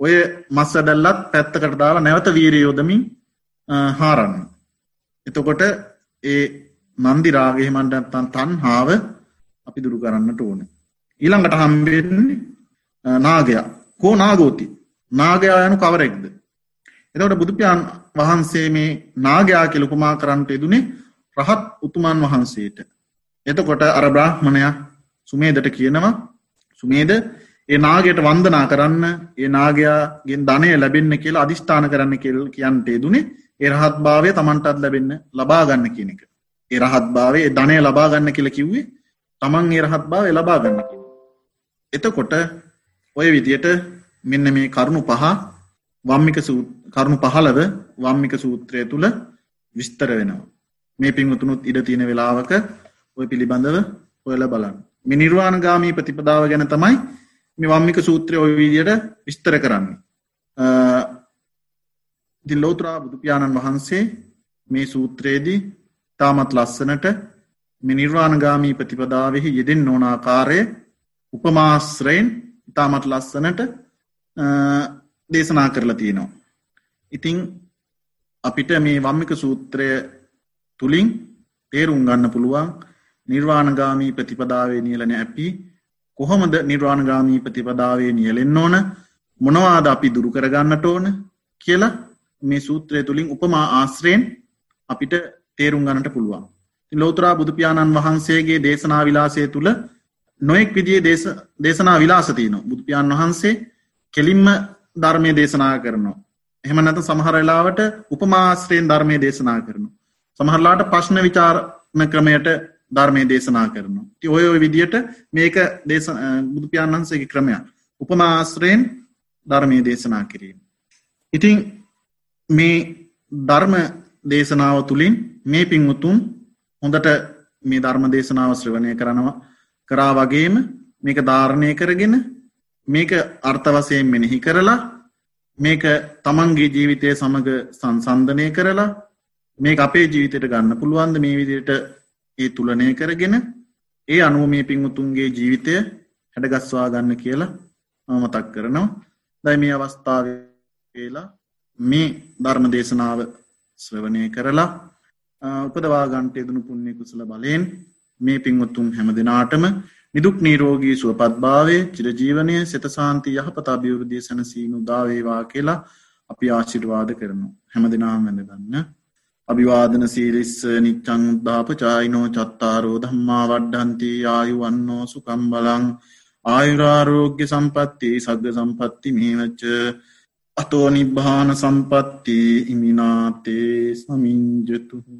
ඔය මස් අඩල්ලත් පැත්තකට දාලා නැවත වීරයෝදමින් හාරන්න. එතකොට ඒ නන්දි රාගහෙමන්ටත්තන් තන්හාාව අපි දුරු කරන්නට ඕන. ඊළඟට හම්බෙන්නේ නාගයා කෝ නාගෝති නාගයා යනු කවරෙක්ද. එතවට බුදුපියන් වහන්සේ මේ නාගයා කෙලකුමා කරන්නට යෙදුනේ රහත් උතුමන් වහන්සේට. එතකොට අර බ්‍රාහ්මණයක් සුමේදට කියනවා සුමේද ඒ නාගයට වන්දනා කරන්න ඒ නාගයාගෙන් ධනය ලැබෙන්න කියලා අධිෂ්ඨාන කරන්න කෙල් කියන්ට යෙදුනේ ඒ රහත් භාවය තමන්ටත් ලැබෙන්න ලබාගන්න කියන එක. ඒ රහත් භාවේ ධනය ලබාගන්න කියල කිව්වේ තමන් ඒ රහත් භාව ලබාගන්න කිය. එතකොට ඔය විදියට මෙන්න මේ කරුණු පහ වම්මික කරුණු පහලව වම්මික සූත්‍රය තුළ විස්තර වෙනවා. මේ පින්වතුනුත් ඉඩ තියෙන වෙලාවක ඔය පිළිබඳව ඔයල බලන්න. මේ නිර්වාණගාමී ප්‍රතිපදාව ගැන තමයි මේ වම්මික සූත්‍රය ඔය විදියට විස්තර කරන්නේ. ඉතින් ලෝතුරා බුදුපාණන් වහන්සේ මේ සූත්‍රයේදී තාමත් ලස්සනට මේ නිර්වාණගාමී ප්‍රතිපදාවෙහි යෙදෙන් ඕනාකාරය උපමාශ්‍රයෙන් ඉතාමත් ලස්සනට දේශනා කරලා තියෙනවා. ඉතිං අපිට මේ වම්මික සූත්‍රය තුළින් තේරුම් ගන්න පුළුවන් නිර්වාණගාමී ප්‍රතිපදාවේ නියලන ඇපි කොහොමද නිර්වාණගාමී ප්‍රතිපදාවේ නියලෙන්න ඕන මොනවාද අපි දුරු කරගන්නට ඕන කියලා මේ සූත්‍රය තුළින් උපමා ආශ්‍රයෙන් අපිට තේරුම් ගන්නට පුළුවන්. ලෝතරා බුදුපාණන් වහන්සේගේ දේශනා විලාසය තුළ නොෙක් විදිේ දේශනා විලාසතියන බුදුපාණන් වහන්සේ කෙලින්ම ධර්මය දේශනා කරනවා. එහෙම නැත සමහරලාවට උපමාශ්‍රයෙන් ධර්මය දේශනා කරනු. සමහරලාට පශ්න විචාරණ ක්‍රමයට ධර්මය දේශනා කරනු. ති ඔය ඔය විදියට මේක බුදුපාණන් වහන්සේගේ ක්‍රමයක්. උපමාශ්‍රයෙන් ධර්මය දේශනා කිරීම. ඉතිං මේ ධර්ම දේශනාව තුළින් මේ පින්වුතුන් හොඳට මේ ධර්ම දේශනාව ශ්‍රවණය කරනවා කරා වගේම මේක ධාරණය කරගෙන මේක අර්ථවසයෙන් මෙනෙහි කරලා මේක තමන්ගේ ජීවිතය සමඟ සංසන්ධනය කරලා මේ අපේ ජීවිතයට ගන්න පුළුවන්ද මේ විදියට ඒ තුලනය කරගෙන ඒ අනුව මේ පින්වුතුන්ගේ ජීවිතය හැඩගස්වා ගන්න කියලා මතක් කරනවා. දැයි මේ අවස්ථාව කියලා මේ ධර්ම දේශනාව ශ්‍රවණය කරලා උපදවා ගන්ට යදනු පුුණ්‍ය කුසල බලයෙන් මේ පින්වත්තුම් හැම දෙනාටම නිදුක් නීරෝගී සුවපත්භාවය චිරජීවනය සෙතසාන්ති යහපත අභිවෘද්ධිය සැනසීනු දාවේවා කියලා අපි ආශිර්වාද කරනු හැම දෙනාම් වැඳ ගන්න අභිවාදන සීලිස්ස නිච්චං උද්දාප චායිනෝ චත්තාරෝ ධම්මා වඩ්ඩන්ති ආයු වන්නෝ සුකම් බලං ආයුරාරෝග්‍ය සම්පත්ති සග්ග සම්පත්ති මේවච්ච අතෝ නිබ්භාන සම්පත්ති ඉමිනාතේ සමින්ජතුහු